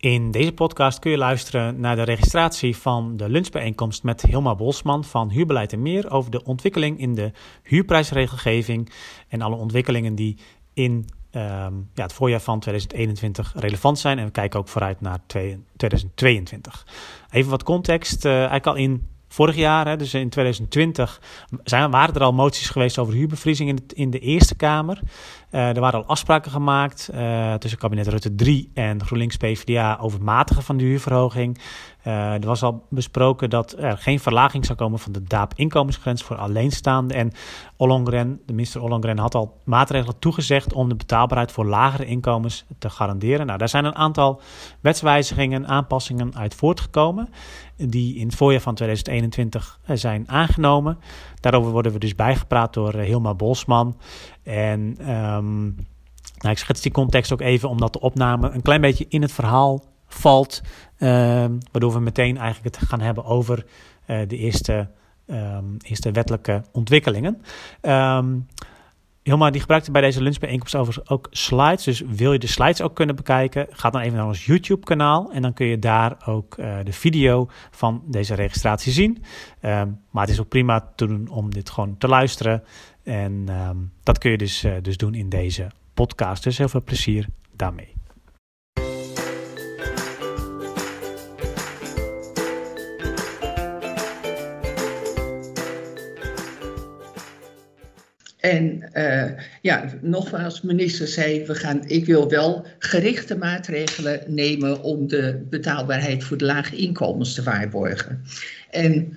In deze podcast kun je luisteren naar de registratie van de lunchbijeenkomst met Hilma Bolsman van Huurbeleid en Meer over de ontwikkeling in de huurprijsregelgeving en alle ontwikkelingen die in ehm, ja, het voorjaar van 2021 relevant zijn. En we kijken ook vooruit naar 2022. Even wat context. Uh, eigenlijk al in vorig jaar, hè, dus in 2020, zijn, waren er al moties geweest over huurbevriezing in, in de Eerste Kamer. Uh, er waren al afspraken gemaakt uh, tussen kabinet Rutte 3 en GroenLinks PvdA over het matigen van de huurverhoging. Uh, er was al besproken dat er geen verlaging zou komen van de DAAP-inkomensgrens voor alleenstaanden. En Ollongren, de minister Ollongren had al maatregelen toegezegd om de betaalbaarheid voor lagere inkomens te garanderen. Nou, daar zijn een aantal wetswijzigingen, aanpassingen uit voortgekomen die in het voorjaar van 2021 zijn aangenomen. Daarover worden we dus bijgepraat door Hilma Bolsman. En um, nou, ik schets die context ook even omdat de opname een klein beetje in het verhaal valt. Um, waardoor we meteen eigenlijk het gaan hebben over uh, de eerste, um, eerste wettelijke ontwikkelingen. Um, Hilma die gebruikte bij deze lunchbijeenkomst overigens ook slides. Dus wil je de slides ook kunnen bekijken, ga dan even naar ons YouTube kanaal. En dan kun je daar ook uh, de video van deze registratie zien. maar het is ook prima te doen om dit gewoon te luisteren. En dat kun je dus, uh, dus doen in deze podcast. Dus heel veel plezier daarmee. En uh, ja, nogmaals, minister zei, we gaan, ik wil wel gerichte maatregelen nemen om de betaalbaarheid voor de lage inkomens te waarborgen. En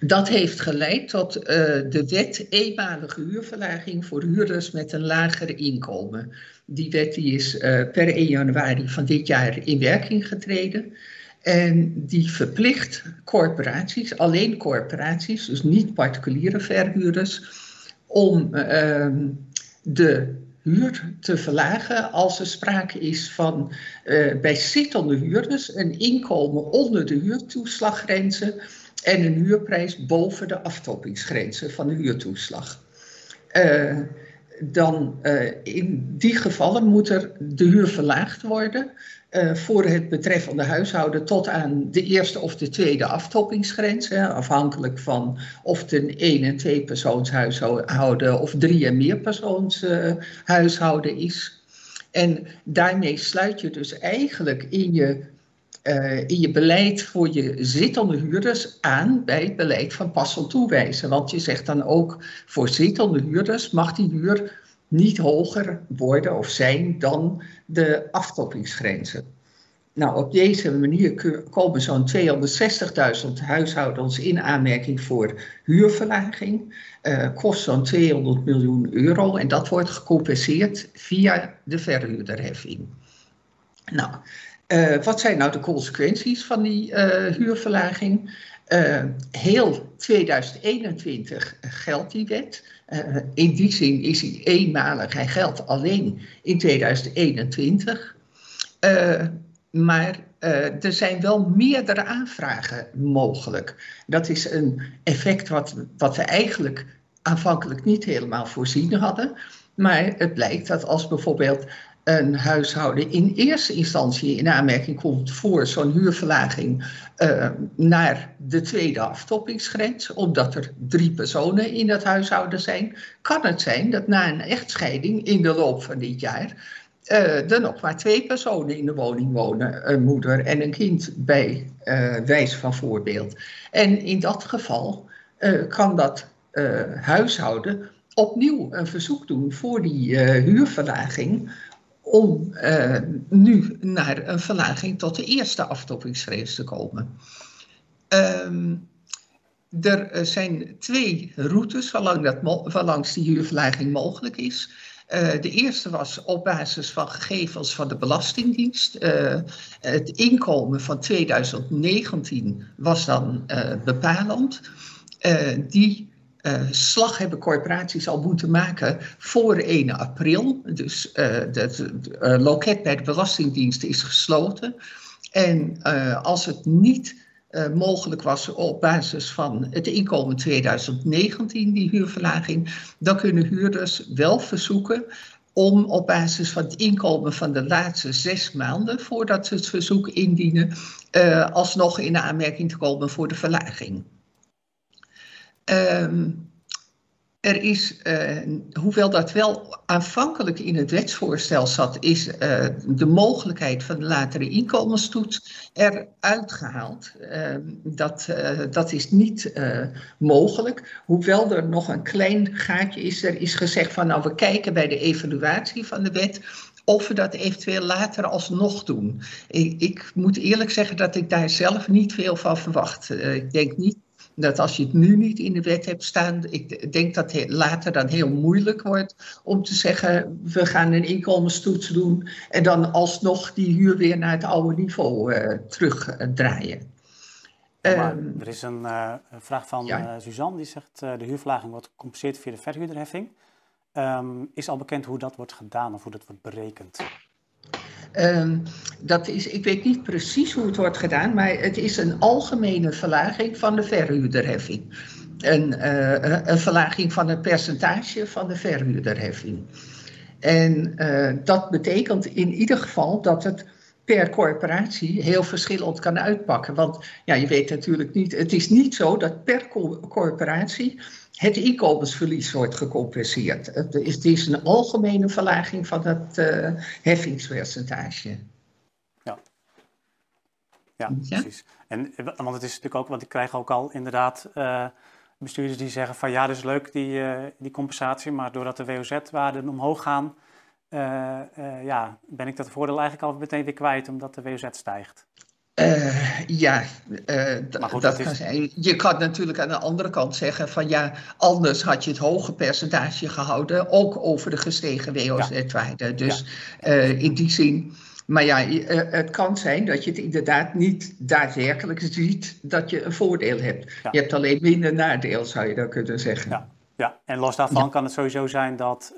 dat heeft geleid tot uh, de wet eenmalige huurverlaging voor huurders met een lager inkomen. Die wet die is uh, per 1 januari van dit jaar in werking getreden. En die verplicht corporaties, alleen corporaties, dus niet particuliere verhuurders, om uh, de huur te verlagen als er sprake is van uh, bij zittende huurders een inkomen onder de huurtoeslaggrenzen en een huurprijs boven de aftoppingsgrenzen van de huurtoeslag. Uh, dan uh, in die gevallen moet er de huur verlaagd worden uh, voor het betreffende huishouden tot aan de eerste of de tweede aftoppingsgrens, hè, afhankelijk van of het een één- en twee persoons huishouden of drie- en meer persoons huishouden is. En daarmee sluit je dus eigenlijk in je uh, in je beleid voor je zittende huurders aan bij het beleid van passend toewijzen. Want je zegt dan ook voor zittende huurders mag die huur niet hoger worden of zijn dan de aftoppingsgrenzen. Nou, op deze manier komen zo'n 260.000 huishoudens in aanmerking voor huurverlaging. Uh, kost zo'n 200 miljoen euro en dat wordt gecompenseerd via de verhuurderheffing. Nou, uh, wat zijn nou de consequenties van die uh, huurverlaging? Heel 2021 geldt die wet. In die zin is hij eenmalig. Hij geldt alleen in 2021. maar er zijn wel meerdere aanvragen mogelijk. Dat is een effect wat, wat we eigenlijk aanvankelijk niet helemaal voorzien hadden. Maar het blijkt dat als bijvoorbeeld een huishouden in eerste instantie in aanmerking komt voor zo'n huurverlaging uh, naar de tweede aftoppingsgrens, omdat er drie personen in dat huishouden zijn, kan het zijn dat na een echtscheiding in de loop van dit jaar uh, er nog maar twee personen in de woning wonen, een moeder en een kind bij uh, wijze van voorbeeld. En in dat geval kan dat huishouden opnieuw een verzoek doen voor die huurverlaging om uh, nu naar een verlaging tot de eerste aftoppingsgrens te komen. Um, er eh, zijn twee routes waarlangs die huurverlaging mogelijk is. De eerste was op basis van gegevens van de Belastingdienst. Het inkomen van 2019 was dan bepalend. die uh, slag hebben corporaties al moeten maken voor 1 april. Dus uh, het uh, loket bij de Belastingdienst is gesloten. En als het niet mogelijk was op basis van het inkomen 2019, die huurverlaging, dan kunnen huurders wel verzoeken om op basis van het inkomen van de laatste zes maanden voordat ze het verzoek indienen, uh, alsnog in aanmerking te komen voor de verlaging. Um, er is, uh, hoewel dat wel aanvankelijk in het wetsvoorstel zat, is uh, de mogelijkheid van de latere inkomenstoets eruit gehaald. Uh, dat, dat is niet mogelijk. Hoewel er nog een klein gaatje is, er is gezegd van nou we kijken bij de evaluatie van de wet of we dat eventueel later alsnog doen. Ik, ik, moet eerlijk zeggen dat ik daar zelf niet veel van verwacht. ik denk niet dat als je het nu niet in de wet hebt staan, ik denk dat het later dan heel moeilijk wordt om te zeggen, we gaan een inkomenstoets doen en dan alsnog die huur weer naar het oude niveau uh, terugdraaien. Ehm, er is een uh, vraag van ja. uh, Suzanne, die zegt de huurverlaging wordt gecompenseerd via de verhuurderheffing. Um, is al bekend hoe dat wordt gedaan of hoe dat wordt berekend? Um, dat is, ik weet niet precies hoe het wordt gedaan, maar het is een algemene verlaging van de verhuurderheffing. Een, uh, een verlaging van het percentage van de verhuurderheffing. En uh, dat betekent in ieder geval dat het per corporatie heel verschillend kan uitpakken. Want ja, je weet natuurlijk niet, het is niet zo dat per corporatie het inkomensverlies wordt gecompenseerd. Het is, een algemene verlaging van het uh, heffingspercentage. Ja. ja, precies. En, want het is natuurlijk ook, want ik krijg ook al inderdaad uh, bestuurders die zeggen van ja, dat is leuk die, uh, die compensatie, maar doordat de WOZ-waarden omhoog gaan, ja, ben ik dat voordeel eigenlijk al meteen weer kwijt omdat de WOZ stijgt. Uh, ja, uh, goed, dat, kan zijn. Je kan natuurlijk aan de andere kant zeggen van ja, anders had je het hoge percentage gehouden, ook over de gestegen WOZ-waarde. Dus ja. uh, in die zin, maar ja, het kan zijn dat je het inderdaad niet daadwerkelijk ziet dat je een voordeel hebt. Ja. Je hebt alleen minder nadeel, zou je dan kunnen zeggen. Ja, ja. en los daarvan kan het sowieso zijn dat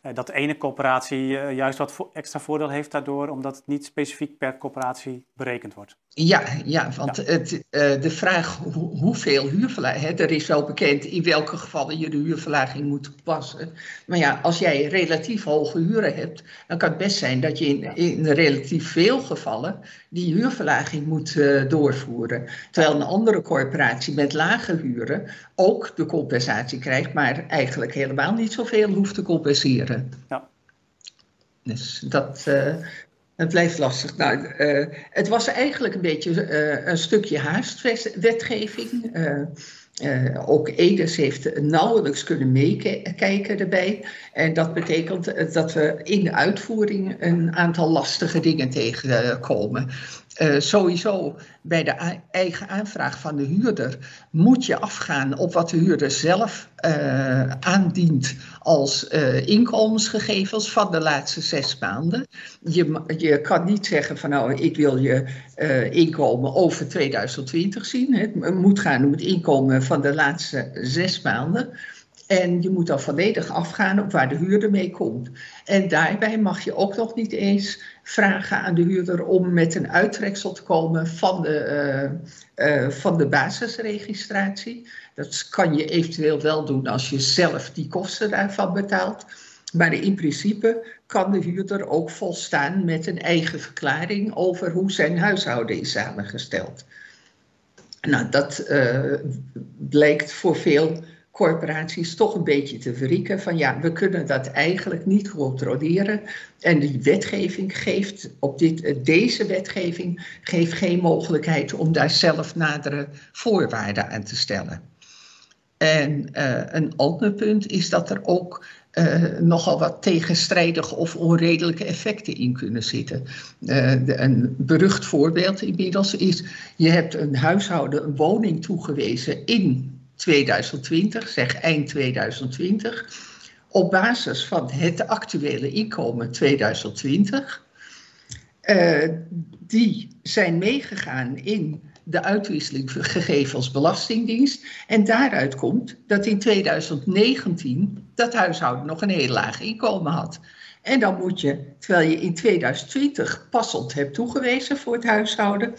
dat de ene coöperatie uh, juist wat extra voordeel heeft daardoor, omdat het niet specifiek per coöperatie berekend wordt. Ja, ja want ja. Het, uh, de vraag hoe, hoeveel huurverlaging, er is wel bekend in welke gevallen je de huurverlaging moet toepassen. Maar ja, als jij relatief hoge huren hebt, dan kan het best zijn dat je in, in relatief veel gevallen die huurverlaging moet doorvoeren. Terwijl een andere corporatie met lage huren ook de compensatie krijgt, maar eigenlijk helemaal niet zoveel hoeft te compenseren. Ja. Dus dat, uh, het blijft lastig. Nou, uh, het was eigenlijk een beetje uh, een stukje haastwetgeving. ook Edes heeft nauwelijks kunnen meekijken erbij. En dat betekent dat we in de uitvoering een aantal lastige dingen tegenkomen. Uh, sowieso bij de eigen aanvraag van de huurder moet je afgaan op wat de huurder zelf uh, aandient als uh, inkomensgegevens van de laatste zes maanden. Je, je kan niet zeggen van nou ik wil je inkomen over 2020 zien. Het moet gaan om het inkomen van de laatste zes maanden. En je moet dan volledig afgaan op waar de huurder mee komt. En daarbij mag je ook nog niet eens vragen aan de huurder om met een uittreksel te komen van de, uh, uh, van de basisregistratie. Dat kan je eventueel wel doen als je zelf die kosten daarvan betaalt. Maar in principe kan de huurder ook volstaan met een eigen verklaring over hoe zijn huishouden is samengesteld. Nou, dat uh, blijkt voor veel corporaties toch een beetje te verrieken van ja, we kunnen dat eigenlijk niet controleren. En die wetgeving geeft, op dit, deze wetgeving geeft geen mogelijkheid om daar zelf nadere voorwaarden aan te stellen. En uh, een ander punt is dat er ook uh, nogal wat tegenstrijdige of onredelijke effecten in kunnen zitten. Een berucht voorbeeld inmiddels is, je hebt een huishouden een woning toegewezen in 2020, zeg eind 2020, op basis van het actuele inkomen 2020. Uh, die zijn meegegaan in de uitwisseling gegevens Belastingdienst. En daaruit komt dat in 2019 dat huishouden nog een heel laag inkomen had. En dan moet je, terwijl je in 2020 passend hebt toegewezen voor het huishouden,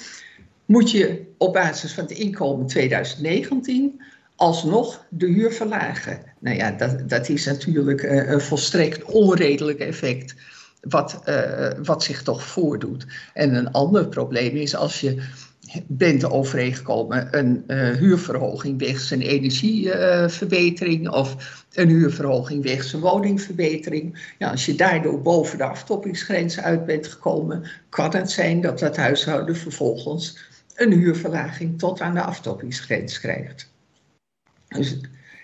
moet je op basis van het inkomen 2019 alsnog de huur verlagen. Nou ja, dat, dat is natuurlijk een volstrekt onredelijk effect wat, wat zich toch voordoet. En een ander probleem is als je bent overeengekomen een uh, huurverhoging wegens een energieverbetering of een huurverhoging wegens een woningverbetering. Ja, als je daardoor boven de aftoppingsgrens uit bent gekomen, kan het zijn dat dat huishouden vervolgens een huurverlaging tot aan de aftoppingsgrens krijgt. Dus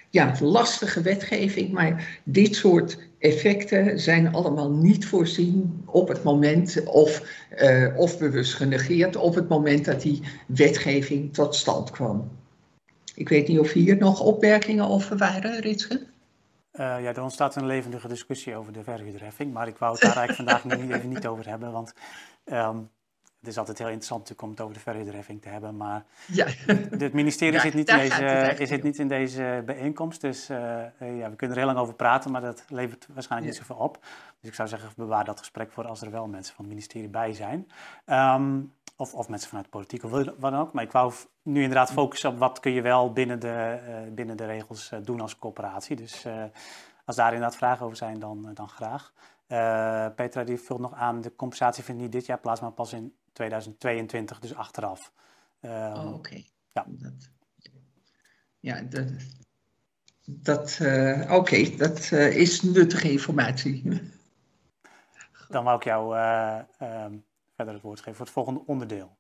ja, lastige wetgeving, maar dit soort effecten zijn allemaal niet voorzien op het moment, of, uh, of bewust genegeerd, op het moment dat die wetgeving tot stand kwam. Ik weet niet of hier nog opmerkingen over waren, Ritske? Uh, ja, er ontstaat een levendige discussie over de verhuurderheffing, maar ik wou het daar eigenlijk vandaag niet, even niet over hebben, want um, het is altijd heel interessant om het over de verhuurderheffing te hebben, maar ja. het ministerie zit, niet in deze, zit niet in deze bijeenkomst. Dus uh, ja, we kunnen er heel lang over praten, maar dat levert waarschijnlijk niet zoveel op. Dus ik zou zeggen, bewaar dat gesprek voor als er wel mensen van het ministerie bij zijn. Um, of, of mensen vanuit de politiek of wat dan ook. Maar ik wou nu inderdaad focussen op wat kun je wel binnen de, uh, binnen de regels uh, doen als coöperatie. Dus als daar inderdaad vragen over zijn, dan, dan graag. Petra die vult nog aan, de compensatie vindt niet dit jaar plaats, maar pas in 2022, dus achteraf. Um, oh, oké. Ja. Dat, ja, dat, dat uh, oké, dat uh, is nuttige informatie. Dan wou ik jou uh, um, verder het woord geven voor het volgende onderdeel.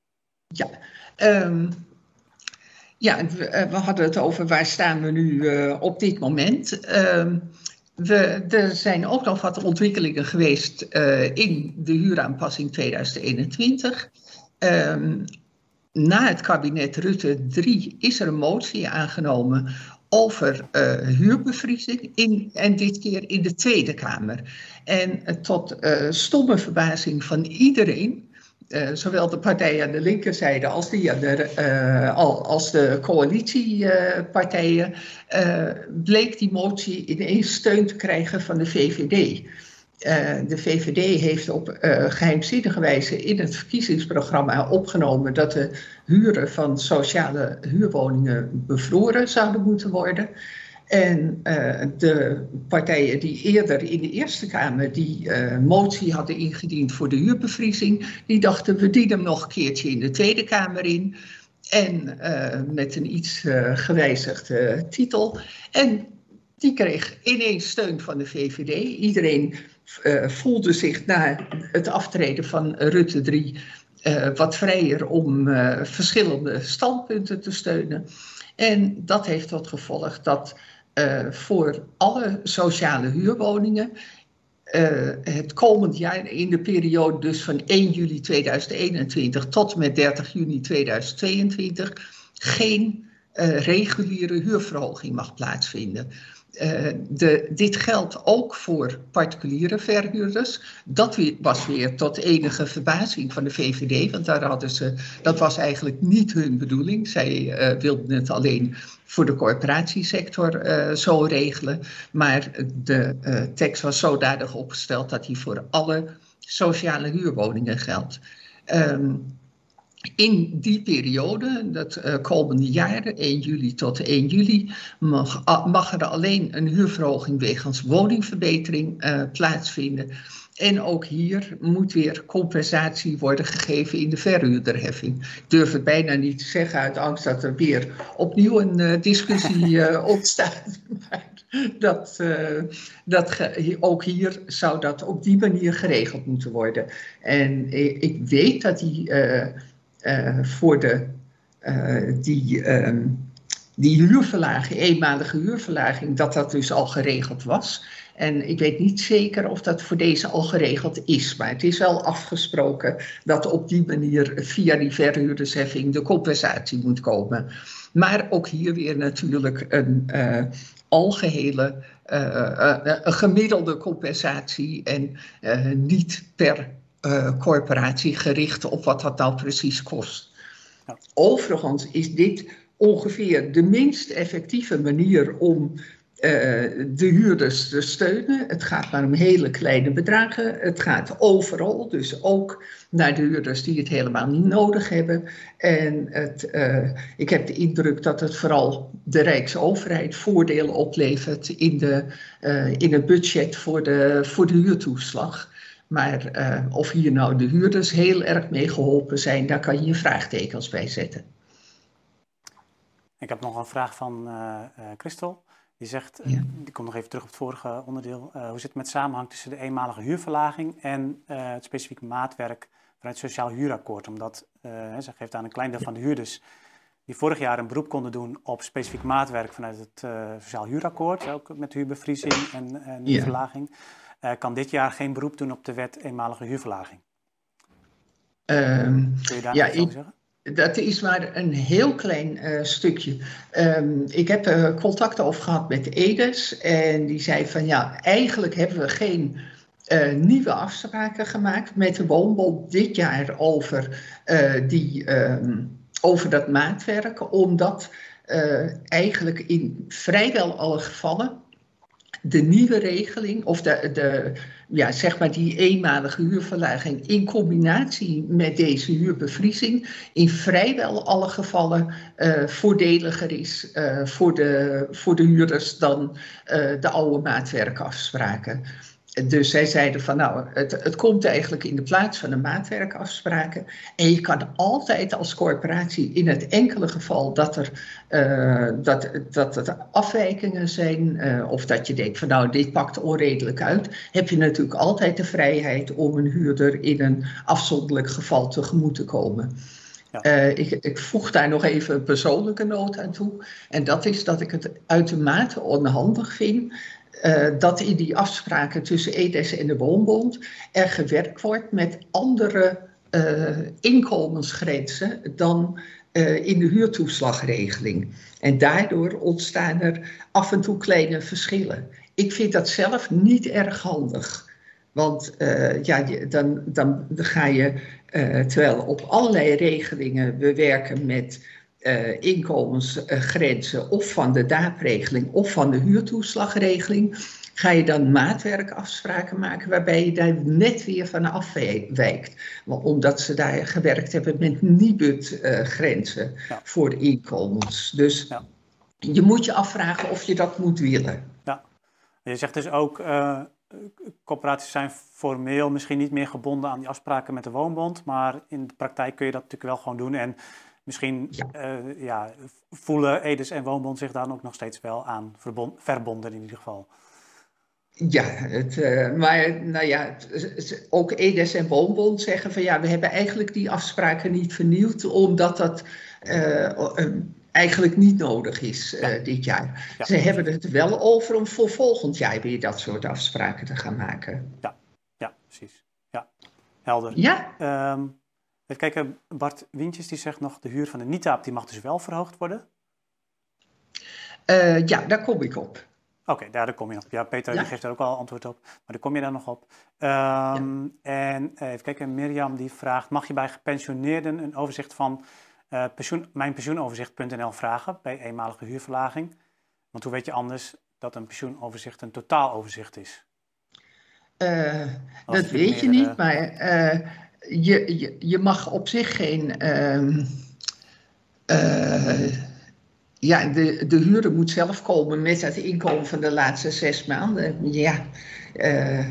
Ja, um, ja we, we, hadden het over waar staan we nu op dit moment. Er zijn ook nog wat ontwikkelingen geweest uh, in de huuraanpassing 2021. Um, ehm, na het kabinet Rutte 3 is er een motie aangenomen over uh, huurbevriezing in, en dit keer in de Tweede Kamer. En uh, tot stomme verbazing van iedereen uh, zowel de partijen aan de linkerzijde als, die de, uh, als de coalitiepartijen, uh, bleek die motie ineens steun te krijgen van de VVD. de VVD heeft op geheimzinnige wijze in het verkiezingsprogramma opgenomen dat de huren van sociale huurwoningen bevroren zouden moeten worden. En uh, de partijen die eerder in de Eerste Kamer die uh, motie hadden ingediend voor de huurbevriezing, die dachten we dienen nog een keertje in de Tweede Kamer in. En uh, met een iets gewijzigde titel. En die kreeg ineens steun van de VVD. Iedereen voelde zich na het aftreden van Rutte 3 wat vrijer om verschillende standpunten te steunen. En dat heeft tot gevolg dat uh, voor alle sociale huurwoningen uh, het komend jaar in de periode dus van 1 juli 2021 tot met 30 juni 2022 geen uh, reguliere huurverhoging mag plaatsvinden. Uh, de, dit geldt ook voor particuliere verhuurders. Dat was weer tot enige verbazing van de VVD, want daar hadden ze, dat was eigenlijk niet hun bedoeling. Zij uh, wilden het alleen voor de corporatiesector uh, zo regelen. Maar de tekst was zodanig opgesteld dat die voor alle sociale huurwoningen geldt. Um, in die periode, dat uh, komende jaren, 1 juli tot 1 juli, mag, mag er alleen een huurverhoging wegens woningverbetering uh, plaatsvinden. En ook hier moet weer compensatie worden gegeven in de verhuurderheffing. Ik durf het bijna niet te zeggen uit angst dat er weer opnieuw een uh, discussie ontstaat. dat, dat ook hier zou dat op die manier geregeld moeten worden. En ik weet dat die uh, voor de, uh, die, um, die huurverlaging, eenmalige huurverlaging, dat dat dus al geregeld was. En ik weet niet zeker of dat voor deze al geregeld is, maar het is wel afgesproken dat op die manier via die verhuurdersheffing de compensatie moet komen. Maar ook hier weer natuurlijk een uh, algehele, uh, gemiddelde compensatie en niet per corporatie gericht op wat dat nou precies kost. Overigens is dit ongeveer de minst effectieve manier om de huurders te steunen. Het gaat maar om hele kleine bedragen. Het gaat overal, dus ook naar de huurders die het helemaal niet nodig hebben. En het, ik heb de indruk dat het vooral de Rijksoverheid voordelen oplevert in, de, in het budget voor de, voor de huurtoeslag. Maar of hier nou de huurders heel erg mee geholpen zijn, daar kan je je vraagtekens bij zetten. Ik heb nog een vraag van uh, Christel. Die zegt, eh, die komt nog even terug op het vorige onderdeel. hoe zit het met samenhang tussen de eenmalige huurverlaging en het specifieke maatwerk vanuit het Sociaal Huurakkoord? Omdat ze geeft aan een klein deel van de huurders die vorig jaar een beroep konden doen op specifiek maatwerk vanuit het Sociaal Huurakkoord, ook met huurbevriezing en, en huurverlaging, kan dit jaar geen beroep doen op de wet eenmalige huurverlaging. Um, Kun je daar ja, iets over zeggen? Dat is maar een heel klein uh, stukje. Um, ik heb uh, contact over gehad met Edes en die zei van ja, eigenlijk hebben we geen uh, nieuwe afspraken gemaakt met de Woonbond dit jaar over, die, um, over dat maatwerk, omdat eigenlijk in vrijwel alle gevallen de nieuwe regeling, of de, de, ja, zeg maar die eenmalige huurverlaging in combinatie met deze huurbevriezing in vrijwel alle gevallen uh, voordeliger is uh, voor, de, voor de huurders dan uh, de oude maatwerkafspraken. Dus zij zeiden van nou, het, het komt eigenlijk in de plaats van de maatwerkafspraken. En je kan altijd als corporatie in het enkele geval dat er, uh, dat, dat afwijkingen zijn, uh, of dat je denkt van nou, dit pakt onredelijk uit, heb je natuurlijk altijd de vrijheid om een huurder in een afzonderlijk geval tegemoet te komen. Ja. Uh, ik, ik, voeg daar nog even een persoonlijke noot aan toe. En dat is dat ik het uitermate onhandig vind uh, dat in die afspraken tussen EDES en de Woonbond er gewerkt wordt met andere uh, inkomensgrenzen dan uh, in de huurtoeslagregeling. En daardoor ontstaan er af en toe kleine verschillen. Ik vind dat zelf niet erg handig. Want ja, dan, dan ga je, terwijl op allerlei regelingen we werken met uh, inkomensgrenzen of van de daapregeling of van de huurtoeslagregeling, ga je dan maatwerkafspraken maken waarbij je daar net weer van afwijkt. Omdat ze daar gewerkt hebben met NIBUD-grenzen ja. voor de inkomens. Dus ja. je moet je afvragen of je dat moet willen. Ja, je zegt dus ook, uh, corporaties zijn formeel misschien niet meer gebonden aan die afspraken met de woonbond, maar in de praktijk kun je dat natuurlijk wel gewoon doen. En Misschien ja. Uh, ja, voelen Edes en Woonbond zich dan ook nog steeds wel aan verbonden in ieder geval. Ja, het, uh, maar nou ja, het, ook Edes en Woonbond zeggen van ja, we hebben eigenlijk die afspraken niet vernieuwd, omdat dat uh, eigenlijk niet nodig is ja. dit jaar. Ja. Ze hebben het wel over om voor volgend jaar weer dat soort afspraken te gaan maken. Ja, ja precies. Ja, helder. Ja. Um, Even kijken, Bart Wintjes die zegt nog, de huur van de NITAP die mag dus wel verhoogd worden? Uh, ja, daar kom ik op. Oké, daar, kom je op. Ja, Peter Die geeft er ook al antwoord op, maar daar kom je daar nog op. Um, ja. En uh, even kijken, Mirjam die vraagt, mag je bij gepensioneerden een overzicht van uh, pensioen, mijnpensioenoverzicht.nl vragen bij eenmalige huurverlaging? Want hoe weet je anders dat een pensioenoverzicht een totaaloverzicht is? dat weet je niet, maar je, je, je mag op zich geen. Uh, uh, ja, de, de huurder moet zelf komen met het inkomen van de laatste zes maanden. Ja, uh,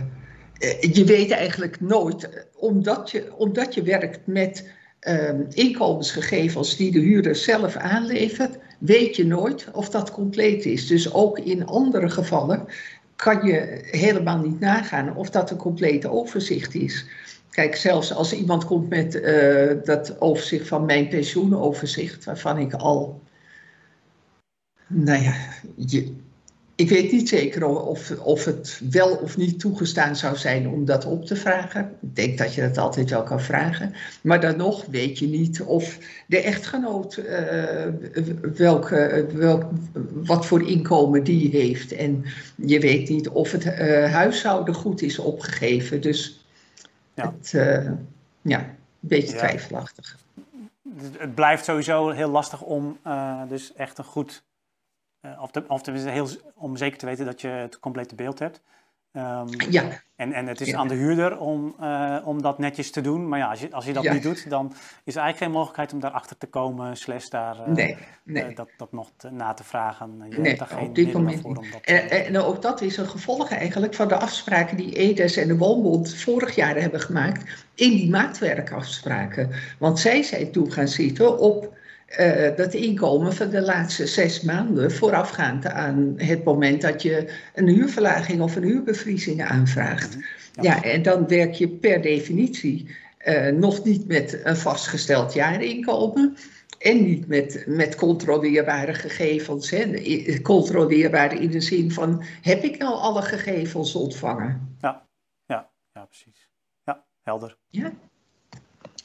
je weet eigenlijk nooit, omdat je, omdat je werkt met ehm, inkomensgegevens die de huurder zelf aanlevert, weet je nooit of dat compleet is. Dus ook in andere gevallen kan je helemaal niet nagaan of dat een complete overzicht is. Kijk, zelfs als iemand komt met uh, dat overzicht van mijn pensioenoverzicht, waarvan ik al, nou ja, je, ik weet niet zeker of, of het wel of niet toegestaan zou zijn om dat op te vragen. Ik denk dat je dat altijd wel kan vragen. Maar dan nog weet je niet of de echtgenoot uh, welke, welk, wat voor inkomen die heeft. En je weet niet of het uh, huishouden goed is opgegeven. Dus ja. Het, uh, ja, een beetje ja. twijfelachtig. Het blijft sowieso heel lastig om uh, dus echt een goed of, de, of tenminste heel, om zeker te weten dat je het complete beeld hebt. Um, ja. En, en het is aan de huurder om, uh, om dat netjes te doen. Maar ja, als je, als je dat niet doet, dan is er eigenlijk geen mogelijkheid om daarachter te komen, slash daar uh, nee, nee. Uh, dat, dat nog te, na te vragen. Je nee, hebt daar geen op dit moment voor om dat en, en, en ook dat is een gevolg eigenlijk van de afspraken die EDES en de Woonbond vorig jaar hebben gemaakt in die maatwerkafspraken. Want zij zijn toe gaan zitten op uh, dat inkomen van de laatste zes maanden voorafgaand aan het moment dat je een huurverlaging of een huurbevriezing aanvraagt. Mhm. Ja, en dan werk je per definitie uh, nog niet met een vastgesteld jaarinkomen. En niet met, met controleerbare gegevens. Hè. Controleerbare in de zin van: heb ik nou alle gegevens ontvangen? Ja, ja, ja precies. Ja, helder. Ja,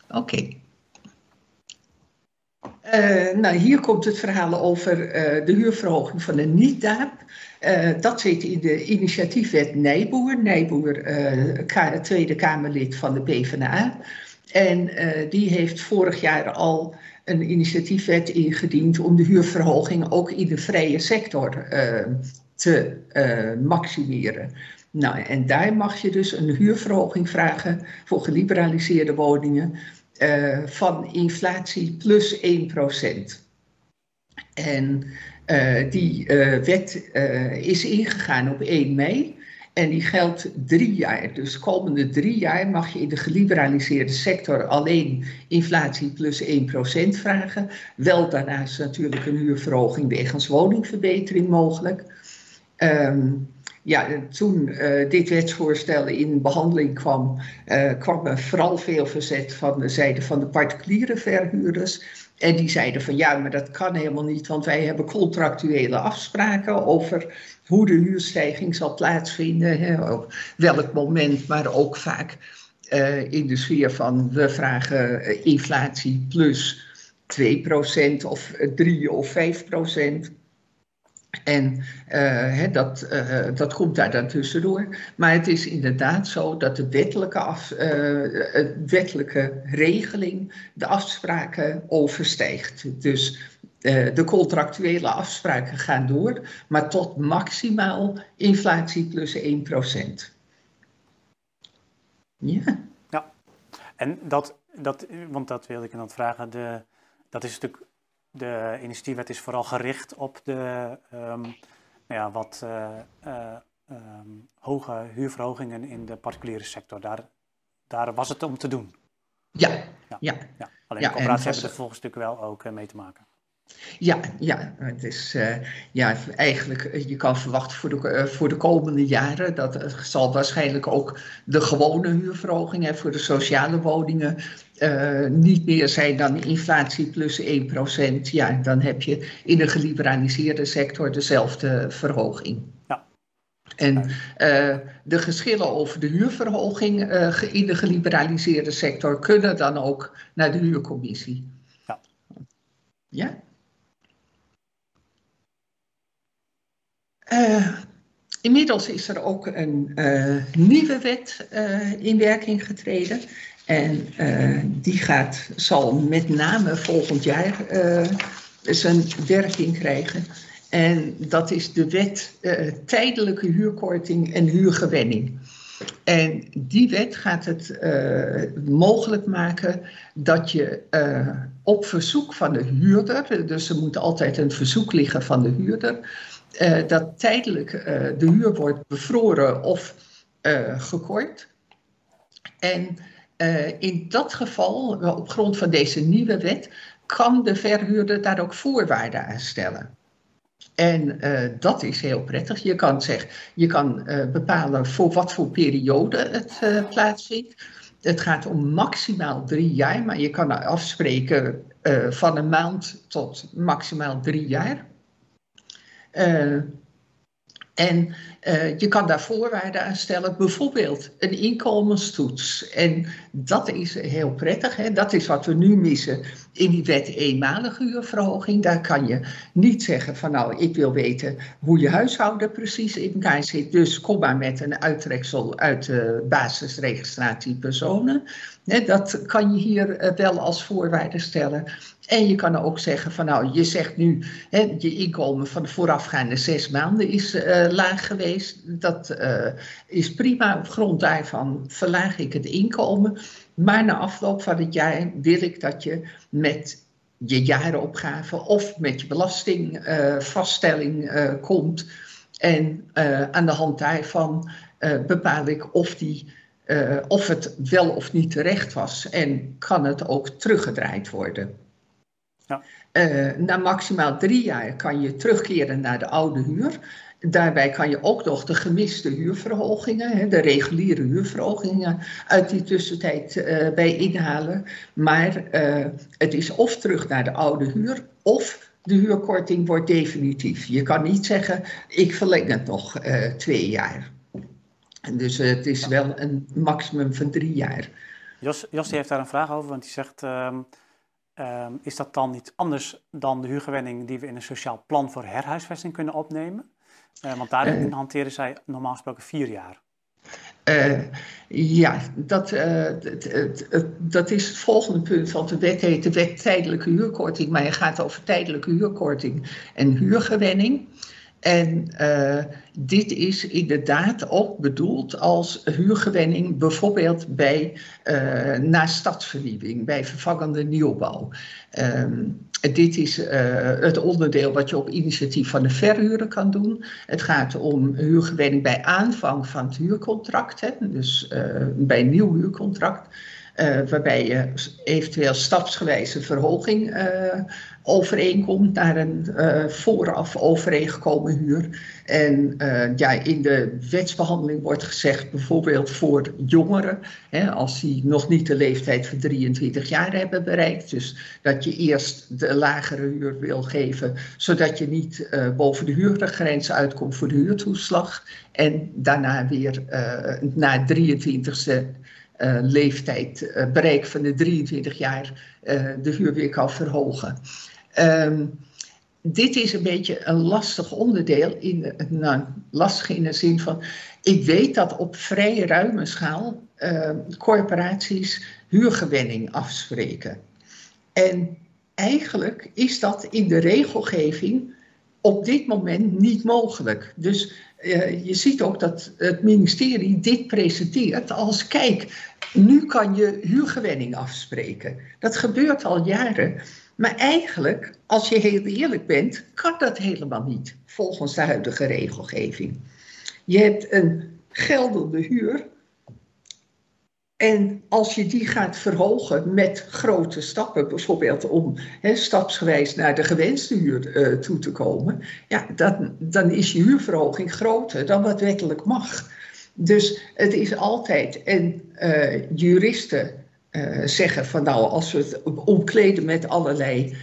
oké. Uh, nou, hier komt het verhaal over uh, de huurverhoging van de niet-DAAP. Uh, dat zit in de initiatiefwet Nijboer. Nijboer, Tweede Kamerlid van de PvdA. En die heeft vorig jaar al een initiatiefwet ingediend om de huurverhoging ook in de vrije sector te maximeren. Nou, en daar mag je dus een huurverhoging vragen voor geliberaliseerde woningen uh, van inflatie plus 1%. En uh, die uh, wet is ingegaan op 1 mei. En die geldt drie jaar. Dus de komende drie jaar mag je in de geliberaliseerde sector alleen inflatie plus 1% vragen. Wel daarnaast natuurlijk een huurverhoging wegens woningverbetering mogelijk. Um, ja, toen uh, dit wetsvoorstel in behandeling kwam, uh, kwam er vooral veel verzet van de zijde van de particuliere verhuurders. En die zeiden van ja, maar dat kan helemaal niet, want wij hebben contractuele afspraken over hoe de huurstijging zal plaatsvinden, hè, op welk moment, maar ook vaak uh, in de sfeer van we vragen inflatie plus 2% of 3 of 5%. En uh, dat, uh, dat komt daar dan tussendoor. Maar het is inderdaad zo dat de wettelijke, af, uh, wettelijke regeling de afspraken overstijgt. Dus de contractuele afspraken gaan door, maar tot maximaal inflatie plus 1%. Ja. Ja, en dat, dat want dat wilde ik dan vragen, de, dat is natuurlijk de initiatiefwet is vooral gericht op de um, nou ja, wat uh, uh, um, hoge huurverhogingen in de particuliere sector. Daar, daar was het om te doen. Ja, ja. ja. ja. Alleen de corporaties hebben er volgens natuurlijk wel ook uh, mee te maken. Ja, ja, het is uh, ja, eigenlijk, eh, je kan verwachten voor de, uh, voor de komende jaren, dat het zal waarschijnlijk ook de gewone huurverhoging hè, voor de sociale woningen uh, niet meer zijn dan inflatie plus 1%. Ja, dan heb je in de geliberaliseerde sector dezelfde verhoging. Ja. En de geschillen over de huurverhoging in de geliberaliseerde sector kunnen dan ook naar de huurcommissie. Ja. Ja? Inmiddels is er ook een nieuwe wet in werking getreden. En die gaat, zal met name volgend jaar zijn werking krijgen. En dat is de wet tijdelijke huurkorting en huurgewenning. En die wet gaat het mogelijk maken dat je op verzoek van de huurder, dus er moet altijd een verzoek liggen van de huurder, uh, dat tijdelijk uh, de huur wordt bevroren of uh, gekort. En in dat geval, op grond van deze nieuwe wet, kan de verhuurder daar ook voorwaarden aan stellen. En dat is heel prettig. Je kan, zeg, je kan bepalen voor wat voor periode het plaatsvindt. Het gaat om maximaal drie jaar, maar je kan afspreken van een maand tot maximaal drie jaar. En uh, je kan daar voorwaarden aan stellen, bijvoorbeeld een inkomenstoets. En dat is heel prettig, hè? dat is wat we nu missen in die wet eenmalige huurverhoging. Daar kan je niet zeggen van nou, ik wil weten hoe je huishouden precies in elkaar zit. Dus kom maar met een uittreksel uit de basisregistratie personen. dat kan je hier wel als voorwaarde stellen. En je kan ook zeggen van nou, je zegt nu, je inkomen van de voorafgaande zes maanden is uh, laag geweest. Dat uh, is prima. Op grond daarvan verlaag ik het inkomen. Maar na afloop van het jaar wil ik dat je met je jaaropgave of met je belastingvaststelling uh, komt. En aan de hand daarvan bepaal ik of die. of het wel of niet terecht was en kan het ook teruggedraaid worden. Ja. Uh, na maximaal drie jaar kan je terugkeren naar de oude huur. Daarbij kan je ook nog de gemiste huurverhogingen, de reguliere huurverhogingen, uit die tussentijd uh, bij inhalen. Maar uh, het is of terug naar de oude huur, of de huurkorting wordt definitief. Je kan niet zeggen, ik verleng het nog twee jaar. Dus het is wel een maximum van drie jaar. Jos, heeft daar een vraag over, want die zegt... Ehm, Um, is dat dan niet anders dan de huurgewenning die we in een sociaal plan voor herhuisvesting kunnen opnemen? Uh, want daarin uh, hanteren zij normaal gesproken vier jaar. Uh, ja, dat, dat is het volgende punt. Want de wet heet de wet tijdelijke huurkorting. Maar je gaat over tijdelijke huurkorting en huurgewenning. En uh, dit is inderdaad ook bedoeld als huurgewenning, bijvoorbeeld bij, na stadsvernieuwing, bij vervangende nieuwbouw. Um, dit is uh, het onderdeel wat je op initiatief van de verhuurder kan doen. Het gaat om huurgewenning bij aanvang van het huurcontract, hè, dus bij een nieuw huurcontract. Uh, waarbij je eventueel stapsgewijze verhoging overeenkomt naar een uh, vooraf overeengekomen huur. En ja, in de wetsbehandeling wordt gezegd, bijvoorbeeld voor jongeren, hè, als die nog niet de leeftijd van 23 jaar hebben bereikt, dus dat je eerst de lagere huur wil geven, zodat je niet boven de huurgrens uitkomt voor de huurtoeslag. En daarna weer na 23ste uh, leeftijd, bereik van de 23 jaar, de huur weer kan verhogen. Um, dit is een beetje een lastig onderdeel, in, nou, lastig in de zin van, ik weet dat op vrij ruime schaal corporaties huurgewenning afspreken. En eigenlijk is dat in de regelgeving op dit moment niet mogelijk. Dus uh, je ziet ook dat het ministerie dit presenteert als kijk, nu kan je huurgewenning afspreken. Dat gebeurt al jaren. Maar eigenlijk, als je heel eerlijk bent, kan dat helemaal niet volgens de huidige regelgeving. Je hebt een geldende huur. En als je die gaat verhogen met grote stappen, bijvoorbeeld om stapsgewijs naar de gewenste huur uh, toe te komen, ja, dan, dan is je huurverhoging groter dan wat wettelijk mag. Dus het is altijd, en uh, juristen uh, zeggen van nou, als we het omkleden met allerlei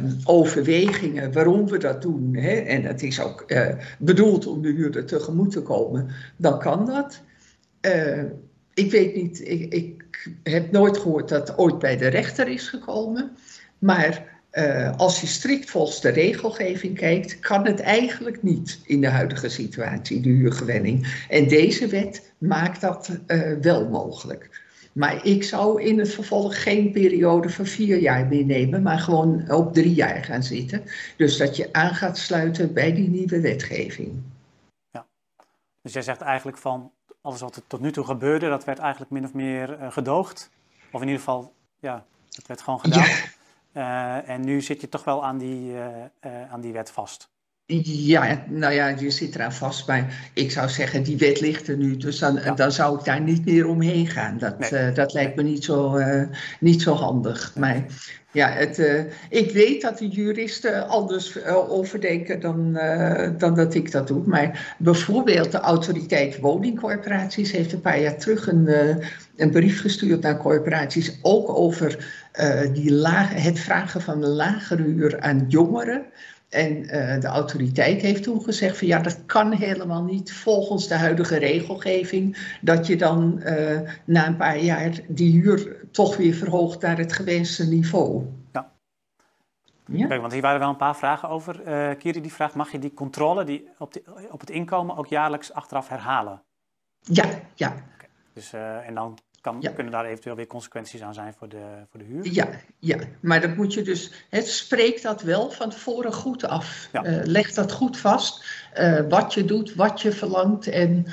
um, overwegingen waarom we dat doen, hè, en het is ook uh, bedoeld om de huurder tegemoet te komen, dan kan dat. ik weet niet, ik, ik heb nooit gehoord dat het ooit bij de rechter is gekomen, maar als je strikt volgens de regelgeving kijkt, kan het eigenlijk niet in de huidige situatie, de huurgewenning. En deze wet maakt dat wel mogelijk. Maar ik zou in het vervolg geen periode van vier jaar meer nemen, maar gewoon op drie jaar gaan zitten. Dus dat je aan gaat sluiten bij die nieuwe wetgeving. Ja, dus jij zegt eigenlijk van alles wat er tot nu toe gebeurde, dat werd eigenlijk min of meer uh, gedoogd. Of in ieder geval, ja, dat werd gewoon gedaan. Ja. Uh, en nu zit je toch wel aan die, uh, uh, aan die wet vast. Ja, nou ja, je zit eraan vast. Maar ik zou zeggen, die wet ligt er nu. Dus dan, ja. dan zou ik daar niet meer omheen gaan. Dat, nee. dat lijkt me niet zo, niet zo handig. Maar ja, het, ik weet dat de juristen anders over denken dan, dan dat ik dat doe. Maar bijvoorbeeld de autoriteit woningcorporaties heeft een paar jaar terug een, een brief gestuurd naar corporaties. Ook over die lage, het vragen van een lagere huur aan jongeren. En uh, de autoriteit heeft toen gezegd van ja, dat kan helemaal niet volgens de huidige regelgeving. Dat je dan uh, na een paar jaar die huur toch weer verhoogt naar het gewenste niveau. Ja. ja? Kijk, want hier waren wel een paar vragen over. Uh, Kiri die vraagt, mag je die controle die op, de, op het inkomen ook jaarlijks achteraf herhalen? Ja, ja. Okay. Dus, en dan kan, kunnen daar eventueel weer consequenties aan zijn voor de, voor de huur. Ja, ja, maar dan moet je dus, het spreekt dat wel van tevoren goed af. Ja. leg dat goed vast, wat je doet, wat je verlangt en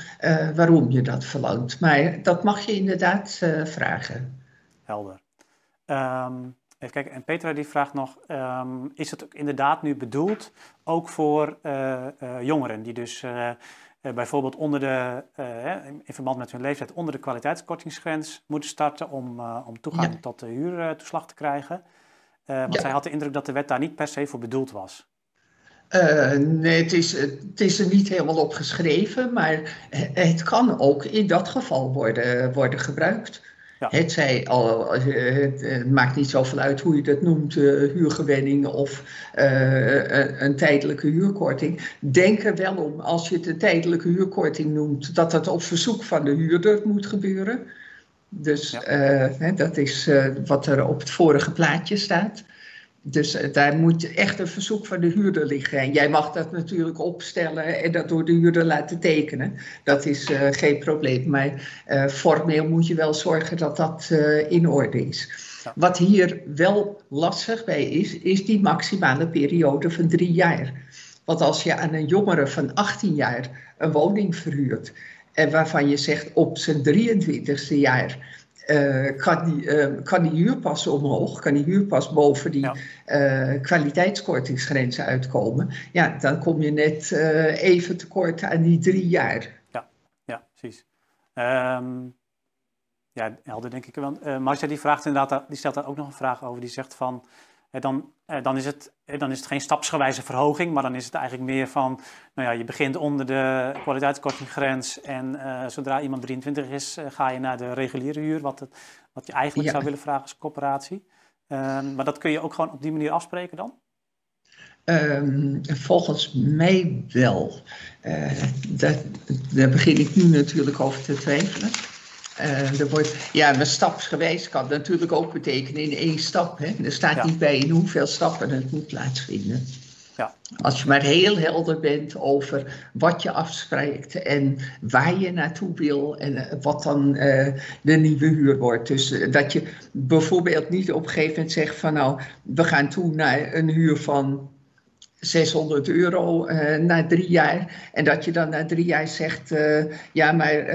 waarom je dat verlangt. Maar dat mag je inderdaad vragen. Helder. Um, even kijken, en Petra die vraagt nog, um, is het ook inderdaad nu bedoeld ook voor jongeren die dus bijvoorbeeld onder de, in verband met hun leeftijd onder de kwaliteitskortingsgrens moeten starten om, om toegang ja. tot de huurtoeslag te krijgen? want ja. zij had de indruk dat de wet daar niet per se voor bedoeld was. nee, het is, het is er niet helemaal op geschreven, maar het kan ook in dat geval worden, worden gebruikt. Ja. Het, zij al, het, maakt niet zoveel uit hoe je dat noemt, uh, huurgewenning of uh, een tijdelijke huurkorting. Denk er wel om, als je het een tijdelijke huurkorting noemt, dat dat op verzoek van de huurder moet gebeuren. Dus ja. dat is wat er op het vorige plaatje staat. Dus eh, daar moet echt een verzoek van de huurder liggen. En jij mag dat natuurlijk opstellen en dat door de huurder laten tekenen. Dat is uh, geen probleem. Maar uh, formeel moet je wel zorgen dat dat uh, in orde is. Wat hier wel lastig bij is, is die maximale periode van drie jaar. Want als je aan een jongere van 18 jaar een woning verhuurt. En waarvan je zegt op zijn 23ste jaar uh, kan, die, uh, kan die huurpas omhoog, kan die huurpas boven die ja. uh, kwaliteitskortingsgrenzen uitkomen, ja, dan kom je net even tekort aan die drie jaar. Ja, ja precies. Um, ja, helder denk ik wel. Marcia die vraagt inderdaad, die stelt daar ook nog een vraag over. Die zegt van, dan, dan, is het, dan is het geen stapsgewijze verhoging, maar dan is het eigenlijk meer van, nou ja, je begint onder de kwaliteitskortinggrens en uh, zodra iemand 23 is, uh, ga je naar de reguliere huur, wat, het, wat je eigenlijk ja. zou willen vragen als coöperatie. Um, maar dat kun je ook gewoon op die manier afspreken dan? Um, volgens mij wel. Uh, dat, daar begin ik nu natuurlijk over te twijfelen. Uh, er wordt, ja, maar stapsgewijs kan natuurlijk ook betekenen in één stap. Hè? Er staat ja. niet bij in hoeveel stappen het moet plaatsvinden. Ja. Als je maar heel helder bent over wat je afspreekt en waar je naartoe wil en wat dan uh, de nieuwe huur wordt. Dus uh, dat je bijvoorbeeld niet op een gegeven moment zegt van nou, we gaan toe naar een huur van 600 euro uh, na drie jaar. En dat je dan na drie jaar zegt, uh, ja, maar uh,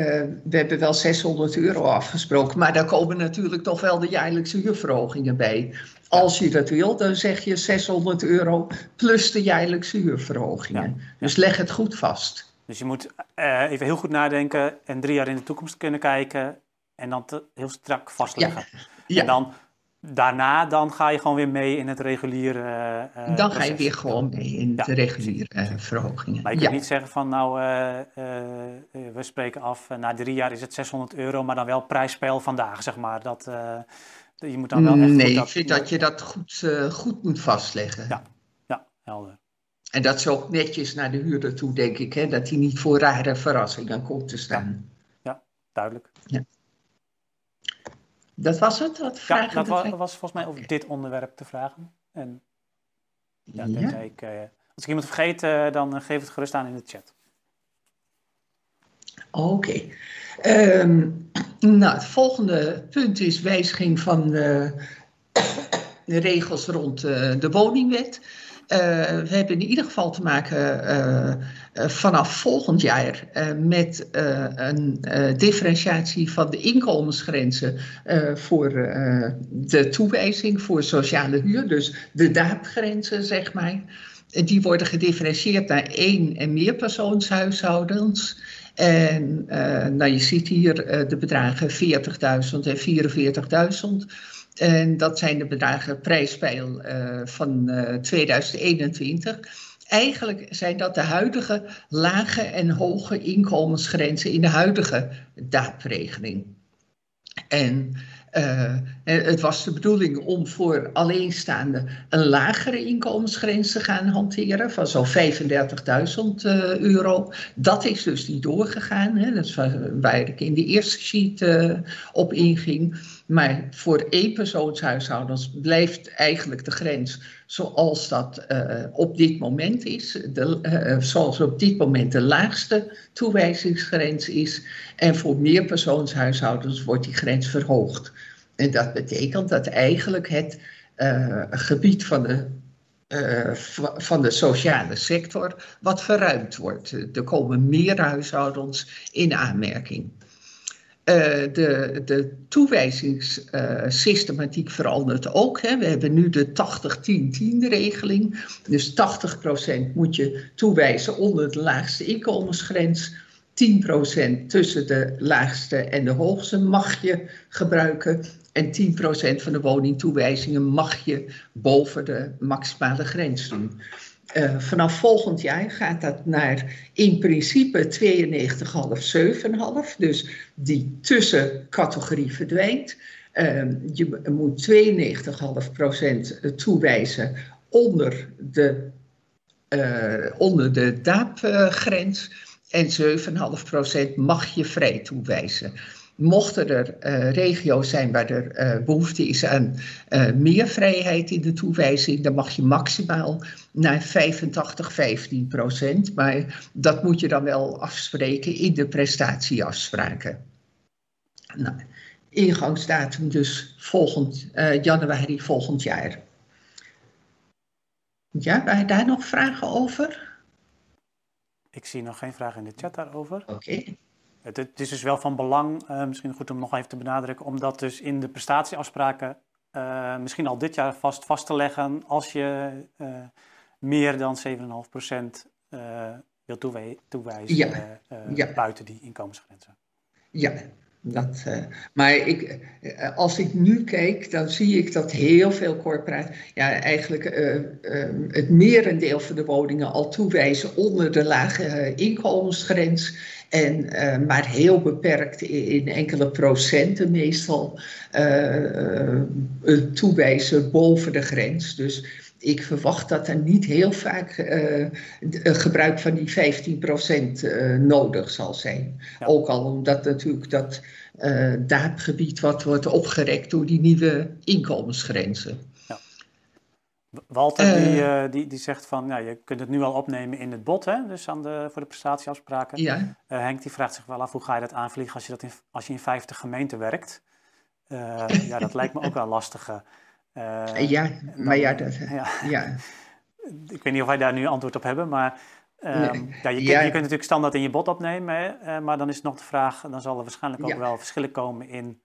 we hebben wel 600 euro afgesproken. Maar daar komen natuurlijk toch wel de jaarlijkse huurverhogingen bij. Als je dat wil, dan zeg je 600 euro plus de jaarlijkse huurverhogingen. Ja. Dus leg het goed vast. Dus je moet even heel goed nadenken en drie jaar in de toekomst kunnen kijken. En dan te, heel strak vastleggen. Ja. Ja. En dan daarna dan ga je gewoon weer mee in het reguliere. Uh, dan ga je weer gewoon mee in ja. de reguliere uh, verhogingen. Maar je kunt niet zeggen van nou, uh, we spreken af, na drie jaar is het 600 euro, maar dan wel prijsspel vandaag, zeg maar. Dat, je moet dan wel echt nee, ik vind dat je dat goed, goed moet vastleggen. Ja. ja, helder. En dat is ook netjes naar de huurder toe, denk ik, hè, dat hij niet voor rare verrassingen komt te staan. Ja, ja duidelijk. Ja. Dat was het? Wat ja, dat was, was, volgens mij over dit onderwerp te vragen. En ja, ja. Ik, uh, als ik iemand vergeet, uh, dan uh, geef het gerust aan in de chat. Oké. Okay. Um, nou, het volgende punt is wijziging van de, de regels rond de woningwet. Uh, we hebben in ieder geval te maken vanaf volgend jaar met een differentiatie van de inkomensgrenzen voor de toewijzing voor sociale huur. Dus de daadgrenzen, zeg maar. Die worden gedifferentieerd naar één en meer persoonshuishoudens. En nou, je ziet hier de bedragen 40.000 en 44.000. En dat zijn de bedragen prijspeil uh, van uh, eh, 2021. Eigenlijk zijn dat de huidige lage en hoge inkomensgrenzen in de huidige daapregeling. En uh, het was de bedoeling om voor alleenstaanden een lagere inkomensgrens te gaan hanteren van zo'n 35.000 uh, euro. Dat is dus niet doorgegaan. Hè. Dat is waar ik in de eerste sheet op inging. Maar voor eenpersoonshuishoudens blijft eigenlijk de grens zoals dat uh, op dit moment is. De, uh, zoals op dit moment de laagste toewijzingsgrens is. En voor meerpersoonshuishoudens wordt die grens verhoogd. En dat betekent dat eigenlijk het gebied van de van de sociale sector wat verruimd wordt. Er komen meer huishoudens in aanmerking. Uh, de, de toewijzingssystematiek verandert ook. Hè. We hebben nu de 80-10-10 regeling. Dus 80% moet je toewijzen onder de laagste inkomensgrens. 10% tussen de laagste en de hoogste mag je gebruiken. En 10% van de woningtoewijzingen mag je boven de maximale grens doen. Uh, vanaf volgend jaar gaat dat naar in principe 92,5, 7,5. Dus die tussencategorie verdwijnt. Uh, je moet 92,5% toewijzen onder de, uh, onder de DAAP-grens. En 7,5% mag je vrij toewijzen. Mochten er uh, regio's zijn waar er uh, behoefte is aan uh, meer vrijheid in de toewijzing, dan mag je maximaal naar 85, 15 procent. Maar dat moet je dan wel afspreken in de prestatieafspraken. Nou, ingangsdatum dus volgend, januari volgend jaar. Ja, waren daar nog vragen over? Ik zie nog geen vragen in de chat daarover. Oké. Okay. Het, het, is dus wel van belang, uh, misschien goed om nog even te benadrukken, om dat dus in de prestatieafspraken uh, misschien al dit jaar vast, vast te leggen als je uh, meer dan 7,5% wil toewijzen, toewijzen ja. ja. buiten die inkomensgrenzen. Ja, dat, uh, maar ik, uh, als ik nu kijk, dan zie ik dat heel veel corporaties, ja, eigenlijk uh, het merendeel van de woningen al toewijzen onder de lage inkomensgrens. En maar heel beperkt in, in enkele procenten meestal toewijzen boven de grens. Dus ik verwacht dat er niet heel vaak uh, gebruik van die 15% uh, nodig zal zijn. Ja. Ook al omdat natuurlijk dat uh, daadgebied wat wordt opgerekt door die nieuwe inkomensgrenzen. Ja. Walter die, die, die zegt van, ja, je kunt het nu al opnemen in het bod, hè? dus aan de, voor de prestatieafspraken. Ja. Henk die vraagt zich wel af, hoe ga je dat aanvliegen als je, dat in, als je in 50 gemeenten werkt? ja, dat lijkt me ook wel lastig. Uh, ja, maar ja, dat, ja. ja. Ik weet niet of wij daar nu antwoord op hebben, maar uh, nee. ja, je, ja. je, kunt natuurlijk standaard in je bod opnemen, uh, maar dan is nog de vraag, dan zal er waarschijnlijk ook ja. wel verschillen komen in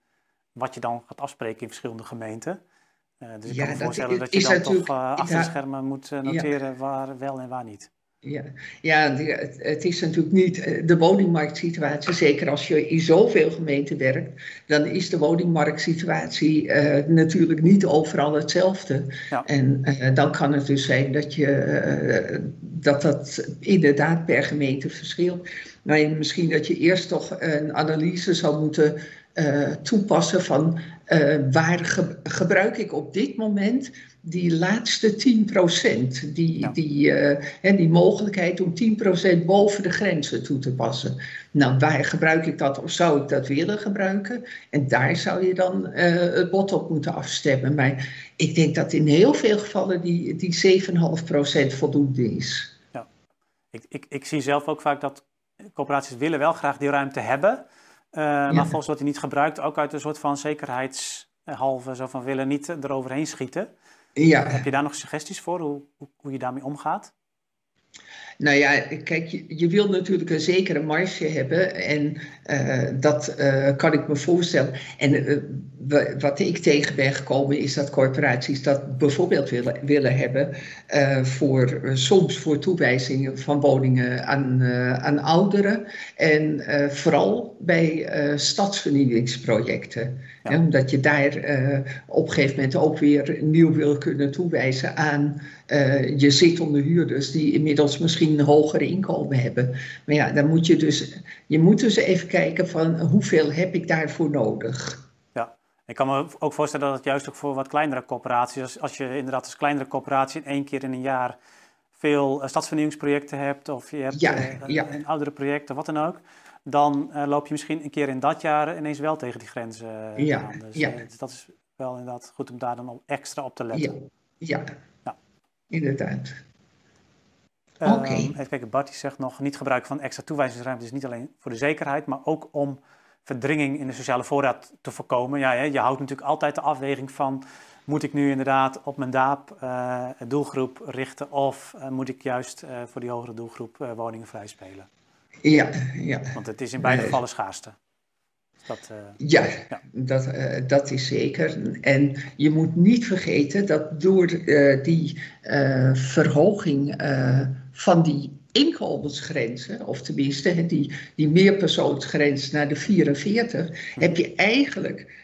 wat je dan gaat afspreken in verschillende gemeenten. Uh, dus ik kan me voorstellen dat, dat je dan toch achter de schermen moet noteren waar wel en waar niet. Ja, ja het is natuurlijk niet eh, de woningmarktsituatie, zeker als je in zoveel gemeenten werkt, dan is de woningmarktsituatie uh, natuurlijk niet overal hetzelfde. Ja. En uh, dan kan het dus zijn dat, je, uh, dat dat inderdaad per gemeente verschilt. Maar misschien dat je eerst toch een analyse zou moeten toepassen van waar ge gebruik ik op dit moment die laatste 10%, die, ja. die, uh, hè, die mogelijkheid om 10% boven de grenzen toe te passen. Nou, waar gebruik ik dat of zou ik dat willen gebruiken? En daar zou je dan het bod op moeten afstemmen. Maar ik denk dat in heel veel gevallen die, die 7,5% voldoende is. Ja, ik, ik, ik zie zelf ook vaak dat corporaties willen wel graag die ruimte hebben. Ja. Maar volgens wat hij niet gebruikt, ook uit een soort van zekerheidshalve, zo van willen niet eroverheen schieten. Ja. Heb je daar nog suggesties voor, hoe, hoe je daarmee omgaat? Nou ja, kijk, je, je wil natuurlijk een zekere marge hebben en uh, dat uh, kan ik me voorstellen. En uh, wat ik tegen ben gekomen is dat corporaties dat bijvoorbeeld willen, willen hebben voor, soms voor toewijzingen van woningen aan, aan ouderen en vooral bij stadsvernieuwingsprojecten. Ja. Omdat je daar op een gegeven moment ook weer nieuw wil kunnen toewijzen aan uh, je zittende huurders die inmiddels misschien een hoger inkomen hebben. Maar ja, dan moet je dus, je moet dus even kijken van hoeveel heb ik daarvoor nodig. Ja, ik kan me ook voorstellen dat het juist ook voor wat kleinere corporaties, als, als je inderdaad als kleinere corporatie in één keer in een jaar veel uh, stadsvernieuwingsprojecten hebt of je hebt ja, ja. een oudere project of wat dan ook. Dan loop je misschien een keer in dat jaar ineens wel tegen die grenzen ja, aan. Dus, ja. dus dat is wel inderdaad goed om daar dan extra op te letten. Ja, ja. inderdaad. Ehm, Oké. even kijken, Bart zegt nog, niet gebruik van extra toewijzingsruimte is niet alleen voor de zekerheid, maar ook om verdringing in de sociale voorraad te voorkomen. Ja, je houdt natuurlijk altijd de afweging van, moet ik nu inderdaad op mijn DAAP uh, doelgroep richten of moet ik juist voor die hogere doelgroep woningen vrijspelen? Ja, ja. Want het is in beide gevallen schaarste. Dat, ja, ja, Dat, dat is zeker. En je moet niet vergeten dat door die verhoging van die inkomensgrenzen, of tenminste die, die meerpersoonsgrens naar de 44, heb je eigenlijk,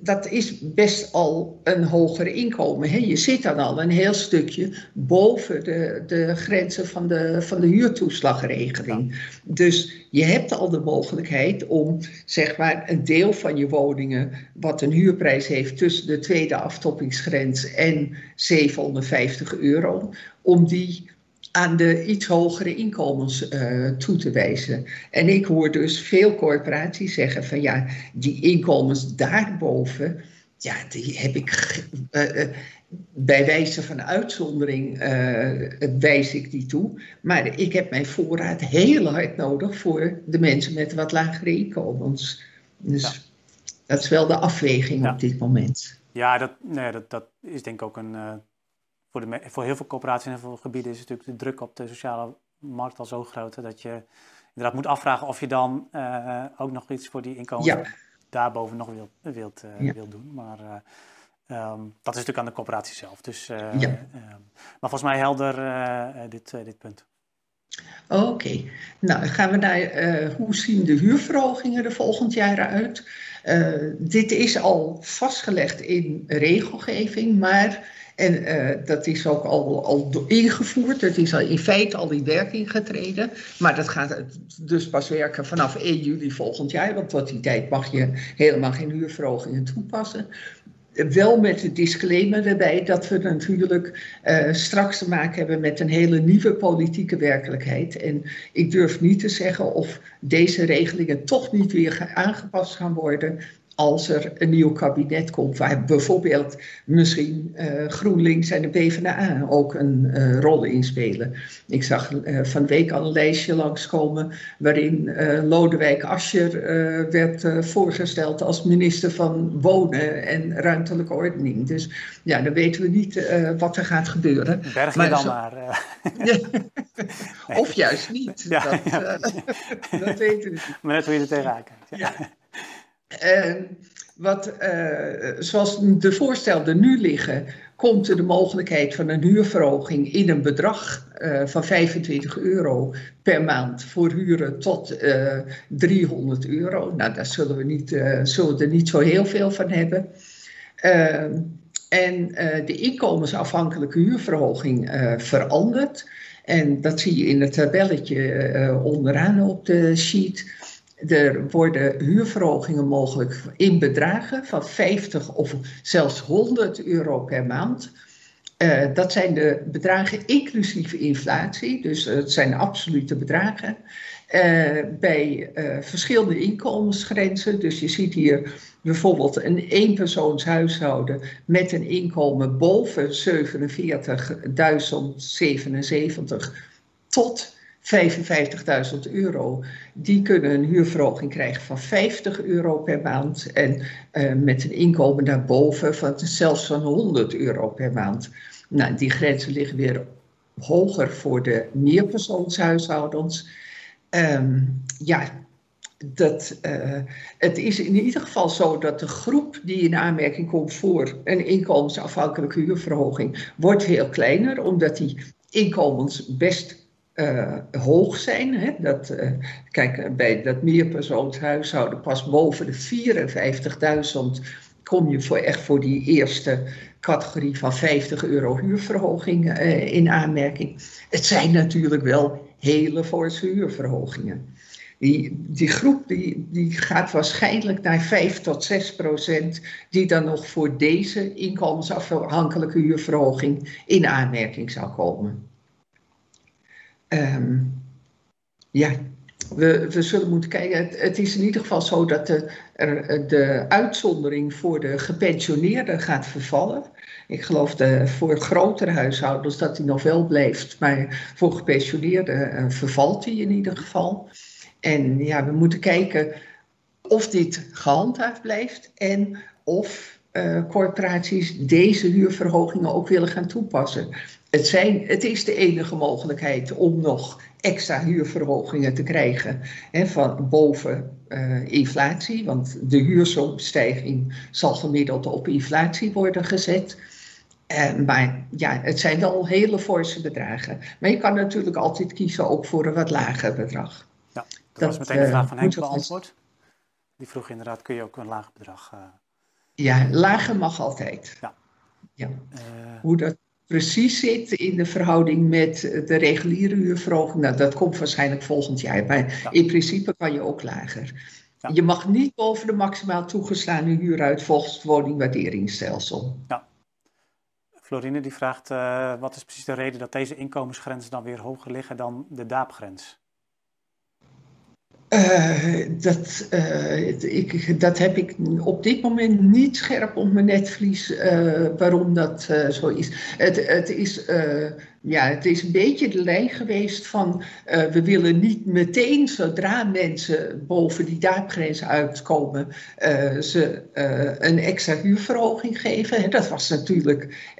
dat is best al een hoger inkomen. Hè? Je zit dan al een heel stukje boven de, de grenzen van de, van de huurtoeslagregeling. Dus je hebt al de mogelijkheid om zeg maar een deel van je woningen, wat een huurprijs heeft tussen de tweede aftoppingsgrens en 750 euro, om die aan de iets hogere inkomens uh, toe te wijzen. En ik hoor dus veel corporaties zeggen van ja, die inkomens daarboven, ja, die heb ik uh, uh, bij wijze van uitzondering wijs ik die toe. Maar ik heb mijn voorraad heel hard nodig voor de mensen met wat lagere inkomens. Dus ja. dat is wel de afweging ja. op dit moment. Ja, dat, nee, dat, dat is denk ik ook een voor, de, voor heel veel corporaties en heel veel gebieden is natuurlijk de druk op de sociale markt al zo groot dat je inderdaad moet afvragen of je dan uh, ook nog iets voor die inkomens ja. daarboven nog wilt, wilt, uh, ja. wilt doen. Maar uh, um, dat is natuurlijk aan de corporatie zelf. Dus, ja. maar volgens mij helder dit, dit punt. Oké, nou gaan we naar hoe zien de huurverhogingen er volgend jaar uit? dit is al vastgelegd in regelgeving, maar en uh, dat is ook al, al ingevoerd. Het is al in feite al in werking getreden. Maar dat gaat dus pas werken vanaf 1 juli volgend jaar. Want tot die tijd mag je helemaal geen huurverhogingen toepassen. Wel met de disclaimer erbij dat we natuurlijk uh, straks te maken hebben met een hele nieuwe politieke werkelijkheid. En ik durf niet te zeggen of deze regelingen toch niet weer aangepast gaan worden als er een nieuw kabinet komt, waar bijvoorbeeld misschien uh, GroenLinks en de PvdA ook een uh, rol in spelen. Ik zag uh, van week al een lijstje langskomen waarin Lodewijk Asscher werd voorgesteld als minister van Wonen en Ruimtelijke Ordening. Dus ja, dan weten we niet wat er gaat gebeuren. Berg maar dan zo... maar. of juist niet. Ja, dat, ja. dat weten we niet. Maar net hoe je er tegenaan kijkt. Ja. En wat, uh, zoals de voorstellen nu liggen, komt de mogelijkheid van een huurverhoging in een bedrag uh, van 25 euro per maand voor huren tot uh, 300 euro. Nou, daar zullen we, niet, zullen we er niet zo heel veel van hebben. en de inkomensafhankelijke huurverhoging verandert. En dat zie je in het tabelletje onderaan op de sheet. Er worden huurverhogingen mogelijk in bedragen van 50 of zelfs 100 euro per maand. Uh, dat zijn de bedragen inclusief inflatie, dus het zijn absolute bedragen. Uh, bij uh, verschillende inkomensgrenzen. Dus je ziet hier bijvoorbeeld een eenpersoonshuishouden met een inkomen boven 47.077 tot 55.000 euro, die kunnen een huurverhoging krijgen van 50 euro per maand. En uh, met een inkomen daarboven van zelfs van 100 euro per maand. Nou, die grenzen liggen weer hoger voor de meerpersoonshuishoudens. Um, ja, dat, uh, het is in ieder geval zo dat de groep die in aanmerking komt voor een inkomensafhankelijke huurverhoging wordt veel kleiner, omdat die inkomens best uh, hoog zijn. Hè? Dat, uh, kijk, bij dat meerpersoonshuishouden pas boven de 54.000 kom je voor echt voor die eerste categorie van 50 euro huurverhoging in aanmerking. Het zijn natuurlijk wel hele forse huurverhogingen. Die, die groep die, die gaat waarschijnlijk naar 5 tot 6 procent, die dan nog voor deze inkomensafhankelijke huurverhoging in aanmerking zou komen. Um, ja, we, we zullen moeten kijken. Het, is in ieder geval zo dat de, er, de uitzondering voor de gepensioneerden gaat vervallen. Ik geloof de, voor grotere huishoudens dat die nog wel blijft, maar voor gepensioneerden uh, vervalt die in ieder geval. En ja, we moeten kijken of dit gehandhaafd blijft en of corporaties deze huurverhogingen ook willen gaan toepassen. Het, zijn, het is de enige mogelijkheid om nog extra huurverhogingen te krijgen hè, van boven uh, inflatie, want de huursomstijging zal gemiddeld op inflatie worden gezet. Uh, maar ja, het zijn wel hele forse bedragen. Maar je kan natuurlijk altijd kiezen ook voor een wat lager bedrag. Ja, dat, was meteen de vraag van Henk beantwoord. Die vroeg inderdaad, kun je ook een lager bedrag... Uh... Ja, lager mag altijd. Ja. ja. Hoe dat precies zit in de verhouding met de reguliere huurverhoging, nou, dat komt waarschijnlijk volgend jaar. Maar in principe kan je ook lager. Je mag niet boven de maximaal toegeslagen huur uit volgens het woningwaarderingsstelsel. Ja. Florine die vraagt, uh, wat is precies de reden dat deze inkomensgrenzen dan weer hoger liggen dan de daapgrens? Uh, dat, uh, ik, dat heb ik op dit moment niet scherp op mijn netvlies uh, waarom dat zo is. Het, het is ja, het is een beetje de lijn geweest van uh, we willen niet meteen zodra mensen boven die daapgrens uitkomen, uh, ze uh, een extra huurverhoging geven. En dat was natuurlijk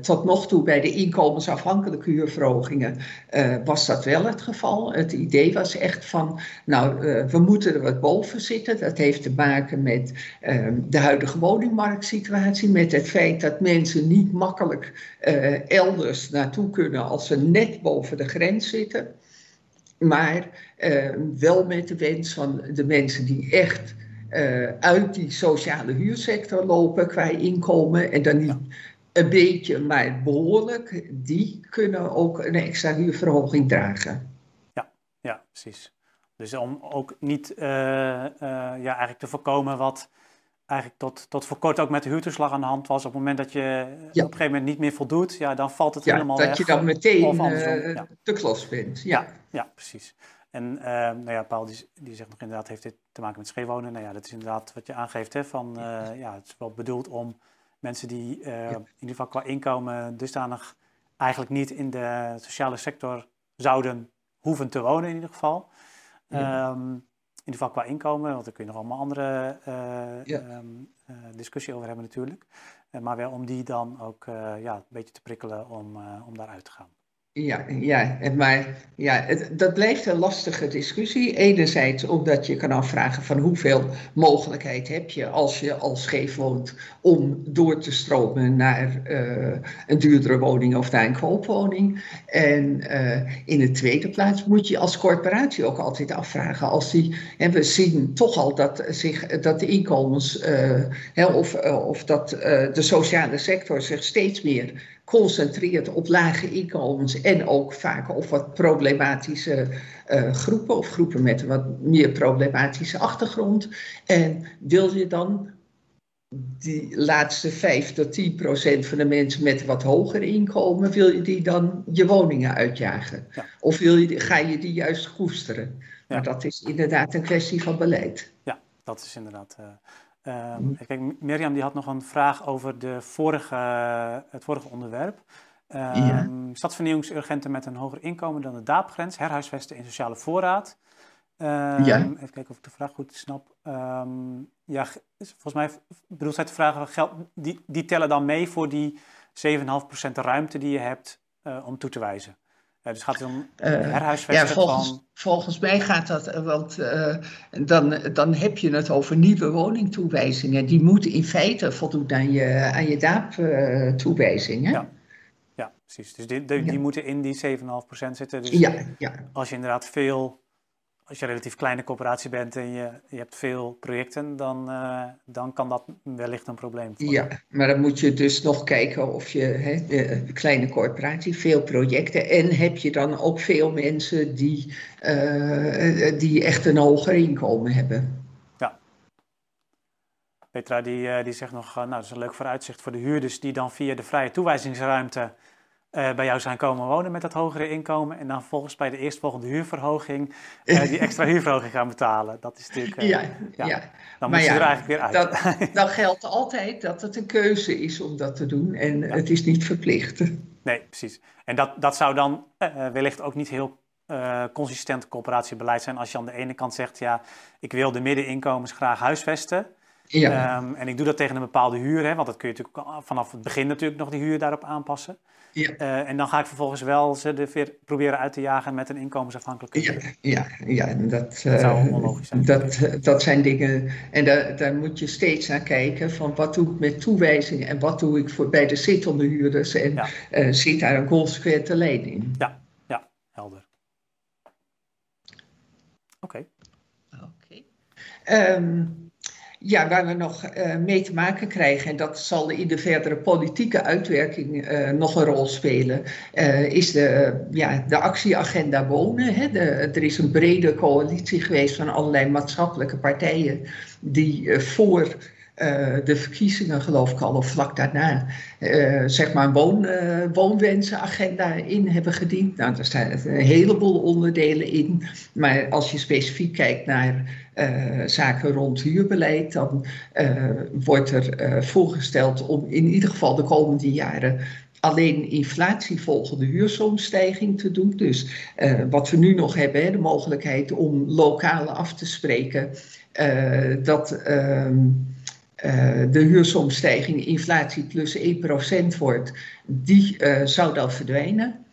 tot nog toe bij de inkomensafhankelijke huurverhogingen was dat wel het geval. Het idee was echt van, nou, we moeten er wat boven zitten. Dat heeft te maken met de huidige woningmarktsituatie, met het feit dat mensen niet makkelijk elders naartoe kunnen als ze net boven de grens zitten. Maar uh, wel met de wens van de mensen die echt uh, uit die sociale huursector lopen qua inkomen. En dan niet een beetje, maar behoorlijk. Die kunnen ook een extra huurverhoging dragen. Ja, ja precies. Dus om ook niet uh, ja, eigenlijk te voorkomen wat eigenlijk tot, tot voor kort ook met de huurtoeslag aan de hand was. Op het moment dat je op een gegeven moment niet meer voldoet, ja, dan valt het helemaal dat weg. Dat je dan meteen uh, ja. te klos bent. Ja, ja, precies. En uh, nou ja, Paul die, die zegt nog inderdaad, heeft dit te maken met scheefwonen? Nou ja, dat is inderdaad wat je aangeeft, hè, van uh, ja, het is wel bedoeld om mensen die in ieder geval qua inkomen dusdanig eigenlijk niet in de sociale sector zouden hoeven te wonen in ieder geval. Um, in ieder geval qua inkomen, want daar kun je nog allemaal andere uh, ja. um, uh, discussie over hebben natuurlijk. Uh, maar wel om die dan ook ja, een beetje te prikkelen om, om daaruit te gaan. Ja, ja, maar ja, het, dat blijft een lastige discussie. Enerzijds omdat je kan afvragen van hoeveel mogelijkheid heb je als je al scheef woont om door te stromen naar uh, een duurdere woning of naar een koopwoning. En uh, in de tweede plaats moet je als corporatie ook altijd afvragen als die, en we zien toch al dat, zich, dat de inkomens uh, of, of dat de sociale sector zich steeds meer concentreert op lage inkomens en ook vaak op wat problematische uh, groepen of groepen met een wat meer problematische achtergrond. En wil je dan die laatste 5 tot 10 procent van de mensen met wat hoger inkomen, wil je die dan je woningen uitjagen? Ja. Of wil je, ga je die juist koesteren? Ja. Maar dat is inderdaad een kwestie van beleid. Ja, dat is inderdaad. Uh, Um, kijk, Mirjam die had nog een vraag over de vorige, het vorige onderwerp. Um, ja. Stadsvernieuwingsurgenten met een hoger inkomen dan de daapgrens, herhuisvesten in sociale voorraad. Um, ja. Even kijken of ik de vraag goed snap. ja, volgens mij bedoelt zij te vragen, geld, die, die tellen dan mee voor die 7,5% ruimte die je hebt uh, om toe te wijzen. Dus gaat het om uh, herhuisvesten ja, volgens, van... volgens mij gaat dat, want uh, dan, dan heb je het over nieuwe woningtoewijzingen. Die moeten in feite voldoen aan je, aan je DAAP-toewijzingen. ja. ja, precies. Dus die, die, die ja. moeten in die 7,5% zitten. Dus ja, ja. als je inderdaad veel als je een relatief kleine corporatie bent en je, je hebt veel projecten, dan, uh, dan kan dat wellicht een probleem worden. Ja, maar dan moet je dus nog kijken of je, hè, de kleine corporatie, veel projecten en heb je dan ook veel mensen die, uh, die echt een hoger inkomen hebben. Ja. Petra die, die zegt nog, nou dat is een leuk vooruitzicht voor de huurders die dan via de vrije toewijzingsruimte uh, bij jou zijn komen wonen met dat hogere inkomen. En dan volgens bij de eerstvolgende huurverhoging uh, die extra huurverhoging gaan betalen. Dat is natuurlijk. Uh, ja, ja, ja, Dan moet je er eigenlijk weer uit. Dat, dan geldt altijd dat het een keuze is om dat te doen en ja. het is niet verplicht. Nee, precies. En dat, dat zou dan wellicht ook niet heel uh, consistent coöperatiebeleid zijn als je aan de ene kant zegt, ja, ik wil de middeninkomens graag huisvesten. Ja. Um, en ik doe dat tegen een bepaalde huur, hè, want dat kun je natuurlijk vanaf het begin natuurlijk nog die huur daarop aanpassen. Ja. Uh, en dan ga ik vervolgens wel ze er weer proberen uit te jagen met een inkomensafhankelijke. Ja, ja, ja dat, dat zou uh, onlogisch zijn. Dat, dat zijn dingen, en daar, daar moet je steeds naar kijken van wat doe ik met toewijzingen en wat doe ik voor, bij de zittende huurders en ja. uh, zit daar een consequente lijn in. Ja, ja, helder. Oké. Okay. Oké. Um, ja, waar we nog uh, mee te maken krijgen, en dat zal in de verdere politieke uitwerking uh, nog een rol spelen, uh, is de, ja, de actieagenda wonen. Hè. Er is een brede coalitie geweest van allerlei maatschappelijke partijen die voor uh, de verkiezingen, geloof ik al, of vlak daarna, uh, zeg maar een woon, uh, woonwensenagenda in hebben gediend. Nou, daar staan een heleboel onderdelen in. Maar als je specifiek kijkt naar zaken rond huurbeleid, dan wordt er voorgesteld om in ieder geval de komende jaren alleen inflatievolgende huursomstijging te doen. Dus wat we nu nog hebben, de mogelijkheid om lokaal af te spreken, dat. Ehm, de huursomstijging inflatie plus 1% wordt, die uh, zou dan verdwijnen.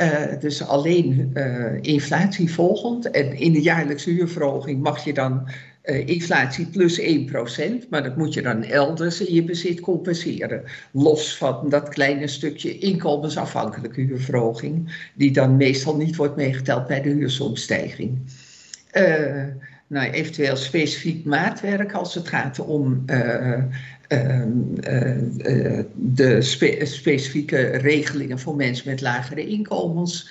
Uh, dus alleen inflatie volgend. En in de jaarlijkse huurverhoging mag je dan inflatie plus 1%, maar dat moet je dan elders in je bezit compenseren. Los van dat kleine stukje inkomensafhankelijke huurverhoging, die dan meestal niet wordt meegeteld bij de huursomstijging nou, eventueel specifiek maatwerk als het gaat om uh, uh, de spe specifieke regelingen voor mensen met lagere inkomens.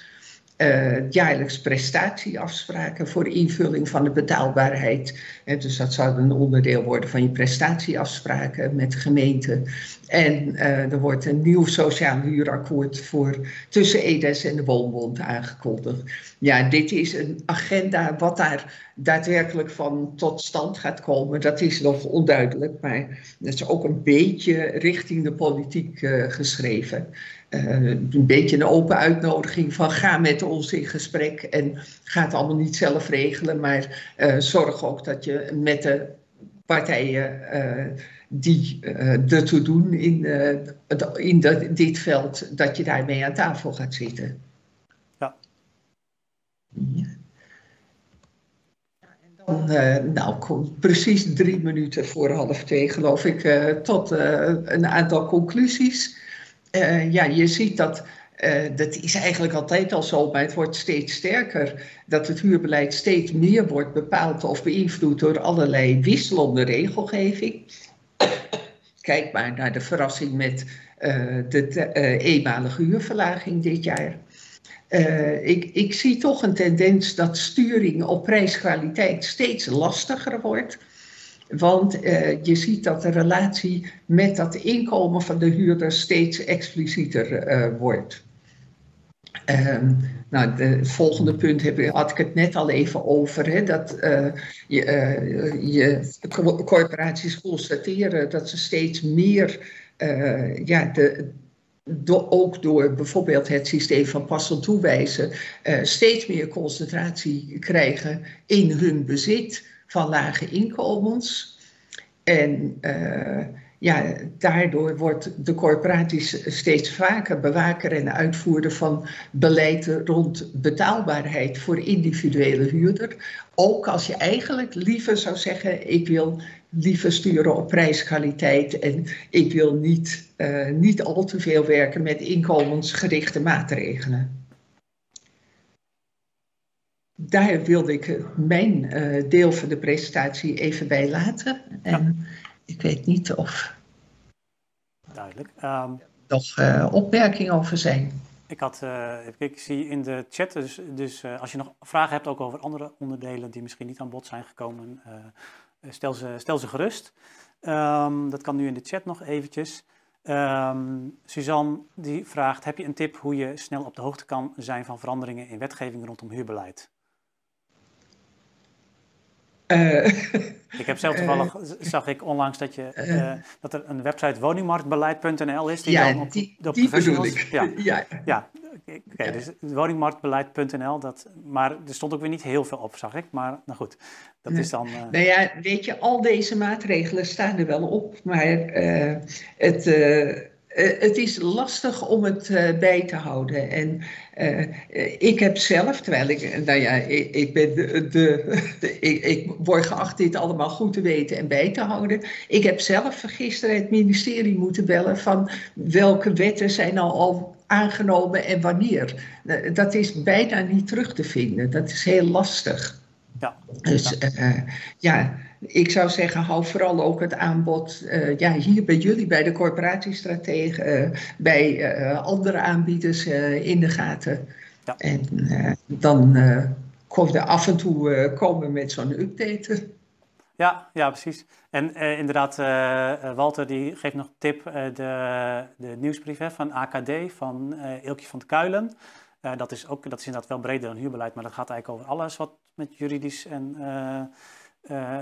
Jaarlijks prestatieafspraken voor invulling van de betaalbaarheid. dus dat zou een onderdeel worden van je prestatieafspraken met de gemeente. En er wordt een nieuw sociaal huurakkoord voor tussen EDES en de Woonbond aangekondigd. Ja, dit is een agenda wat daar daadwerkelijk van tot stand gaat komen, dat is nog onduidelijk. Maar dat is ook een beetje richting de politiek uh, geschreven. Uh, een beetje een open uitnodiging van ga met ons in gesprek en ga het allemaal niet zelf regelen, maar uh, zorg ook dat je met de partijen die er toe doen in, in dat, dit veld, dat je daarmee aan tafel gaat zitten. Ja. ja. Uh, nou, precies drie minuten voor half twee, geloof ik, uh, tot uh, een aantal conclusies. Ja, je ziet dat, dat is eigenlijk altijd al zo, maar het wordt steeds sterker, dat het huurbeleid steeds meer wordt bepaald of beïnvloed door allerlei wisselende regelgeving. Kijk maar naar de verrassing met de eenmalige huurverlaging dit jaar. Uh, ik, ik, zie toch een tendens dat sturing op prijskwaliteit steeds lastiger wordt. Want uh, je ziet dat de relatie met dat inkomen van de huurder steeds explicieter uh, wordt. Um, nou, het volgende punt had ik het net al even over. Hè, dat je, je corporaties constateren dat ze steeds meer ja, de, ook door bijvoorbeeld het systeem van passend toewijzen, steeds meer concentratie krijgen in hun bezit van lage inkomens. En uh, ja, daardoor wordt de corporaties steeds vaker bewaker en uitvoerder van beleid rond betaalbaarheid voor individuele huurder. Ook als je eigenlijk liever zou zeggen, ik wil liever sturen op prijskwaliteit en ik wil niet, uh, niet al te veel werken met inkomensgerichte maatregelen. Daar wilde ik mijn uh, deel van de presentatie even bij laten. En ja. ik weet niet of. Duidelijk. Um, nog uh, opmerkingen over zijn. Ik, had, ik zie in de chat, dus, dus als je nog vragen hebt ook over andere onderdelen die misschien niet aan bod zijn gekomen, stel, ze, stel ze gerust. Um, dat kan nu in de chat nog eventjes. Um, Suzanne die vraagt, heb je een tip hoe je snel op de hoogte kan zijn van veranderingen in wetgeving rondom huurbeleid? Uh, ik heb zelf toevallig, uh, zag ik onlangs dat, je, uh, dat er een website woningmarktbeleid.nl is. Die ja, dan op, die, op die bedoel ik. Ja, ja. ja. oké, okay, dus woningmarktbeleid.nl, dat, maar er stond ook weer niet heel veel op, zag ik. Maar nou goed, dat is dan... Nou ja, weet je, al deze maatregelen staan er wel op, maar het uh, het is lastig om het uh, bij te houden. En uh, ik heb zelf, terwijl ik, nou ja, ik, ik ben de, de, de ik, ik, word geacht dit allemaal goed te weten en bij te houden. Ik heb zelf gisteren het ministerie moeten bellen van welke wetten zijn al, al aangenomen en wanneer. Dat is bijna niet terug te vinden. Dat is heel lastig. Ja. Dus ja ik zou zeggen, hou vooral ook het aanbod uh, ja, hier bij jullie, bij de corporatiestrategen, uh, bij uh, andere aanbieders in de gaten. Ja. En dan kon je af en toe komen met zo'n update. Ja, ja, precies. En inderdaad, Walter die geeft nog tip, de, de nieuwsbrief hè, van AKD, van Ilkje van de Kuilen. dat, is ook, dat is inderdaad wel breder dan huurbeleid, maar dat gaat eigenlijk over alles wat met juridisch en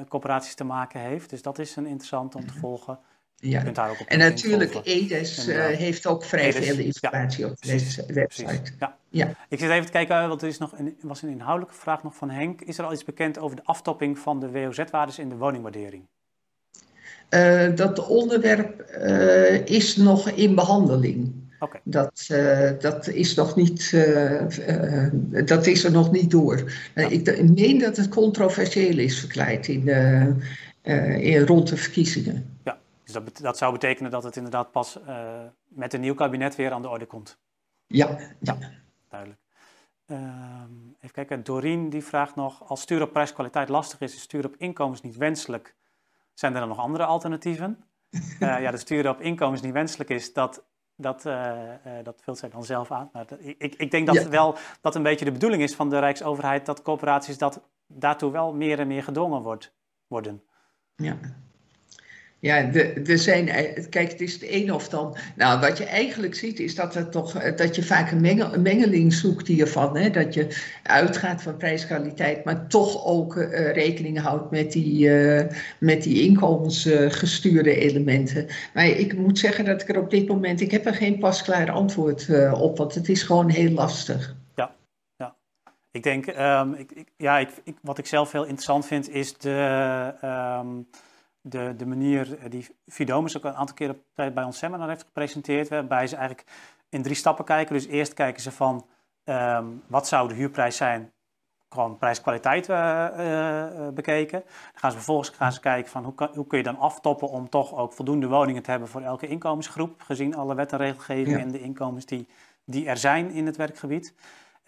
coöperaties te maken heeft. Dus dat is een interessant om te mhm. volgen. Ja. en natuurlijk, EDES uh, heeft ook vrij veel informatie op deze website. Ja. ja. Ik zit even te kijken, want er is nog een, was een inhoudelijke vraag nog van Henk. Is er al iets bekend over de aftopping van de WOZ-waardes in de woningwaardering? Uh, dat onderwerp is nog in behandeling. Okay. Dat, uh, dat, is nog niet, uh, uh, dat is er nog niet door. Ja. ik meen dat het controversieel is verkleid in, in, rond de verkiezingen. Ja, dus dat, dat zou betekenen dat het inderdaad pas met een nieuw kabinet weer aan de orde komt. Ja, ja. duidelijk. Ehm, even kijken, Doreen die vraagt nog, als stuur op prijskwaliteit lastig is, is stuur op inkomens niet wenselijk. Zijn er dan nog andere alternatieven? ja, de sturen op inkomens niet wenselijk is, dat dat, uh, uh, dat vult zij dan zelf aan. Maar ik, ik denk dat ja. wel dat een beetje de bedoeling is van de Rijksoverheid dat corporaties dat daartoe wel meer en meer gedwongen wordt, worden. Ja. Ja, er zijn, kijk, het is het een of dan. Nou, wat je eigenlijk ziet is dat, het toch, dat je vaak een, mengel, een mengeling zoekt hiervan. Hè? Dat je uitgaat van prijskwaliteit, maar toch ook uh, rekening houdt met die, met die inkomensgestuurde elementen. Maar ik moet zeggen dat ik er op dit moment, ik heb er geen pasklaar antwoord op, want het is gewoon heel lastig. Ja, ja. Ik denk, um, ik, ik, ja, ik, wat ik zelf heel interessant vind is de. Um, de, de manier eh, die Fidomus ook een aantal keer op, bij ons seminar heeft gepresenteerd, waarbij ze eigenlijk in drie stappen kijken. Dus eerst kijken ze van um, wat zou de huurprijs zijn, gewoon prijs-kwaliteit uh, uh, bekeken. Dan gaan ze vervolgens gaan ze kijken van hoe, kan, hoe kun je dan aftoppen om toch ook voldoende woningen te hebben voor elke inkomensgroep, gezien alle wet en regelgeving en de inkomens die, die er zijn in het werkgebied.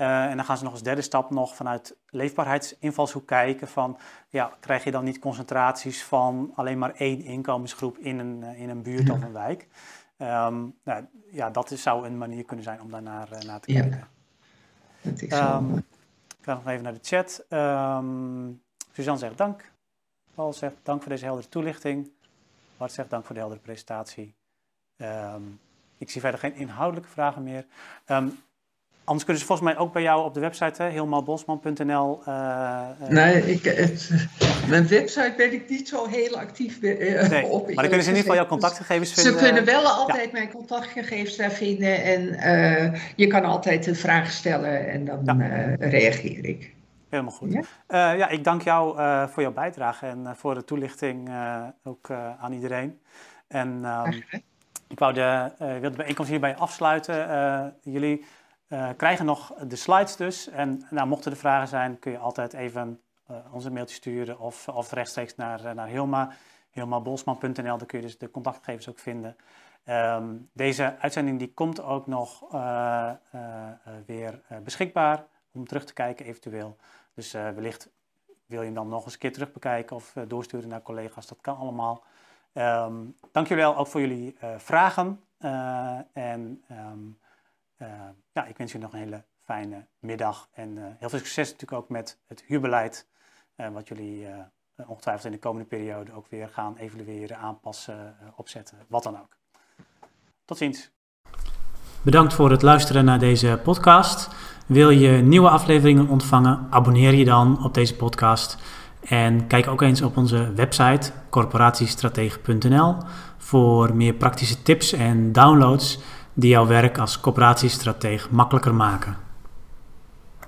Uh, en dan gaan ze nog als derde stap nog vanuit leefbaarheidsinvalshoek kijken van, ja, krijg je dan niet concentraties van alleen maar één inkomensgroep in een, uh, in een buurt ja. of een wijk? Um, nou, ja, dat is, zou een manier kunnen zijn om daarnaar uh, naar te kijken. Ja. Um, ik ga nog even naar de chat. Um, Suzanne zegt dank. Paul zegt dank voor deze heldere toelichting. Bart zegt dank voor de heldere presentatie. ik zie verder geen inhoudelijke vragen meer. Anders kunnen ze volgens mij ook bij jou op de website, helmaalbosman.nl. Uh, uh, nee, ik, het, mijn website ben ik niet zo heel actief uh, nee, op. Maar dan kunnen ze in ieder geval jouw contactgegevens vinden. Ze kunnen wel altijd ja. mijn contactgegevens daar vinden. En eh, je kan altijd een vraag stellen en dan ja. reageer ik. Helemaal goed. Ja, ja ik dank jou voor jouw bijdrage en voor de toelichting ook aan iedereen. En um, ik wou de, wilde de bijeenkomst hierbij afsluiten. jullie uh, krijgen nog de slides dus. En nou, mochten er vragen zijn, kun je altijd even uh, onze mailtje sturen of, of rechtstreeks naar, uh, naar Hilma, hilmabolsman.nl. Daar kun je dus de contactgegevens ook vinden. Um, deze uitzending die komt ook nog weer beschikbaar om terug te kijken eventueel. Dus wellicht wil je hem dan nog eens een keer terug bekijken of doorsturen naar collega's. Dat kan allemaal. Um, dank jullie wel ook voor jullie vragen. en uh, ja, ik wens jullie nog een hele fijne middag en uh, heel veel succes natuurlijk ook met het huurbeleid, uh, wat jullie ongetwijfeld in de komende periode ook weer gaan evalueren, aanpassen, opzetten, wat dan ook. Tot ziens. Bedankt voor het luisteren naar deze podcast. Wil je nieuwe afleveringen ontvangen? Abonneer je dan op deze podcast. En kijk ook eens op onze website corporatiestratege.nl voor meer praktische tips en downloads die jouw werk als corporatiestratege makkelijker maken.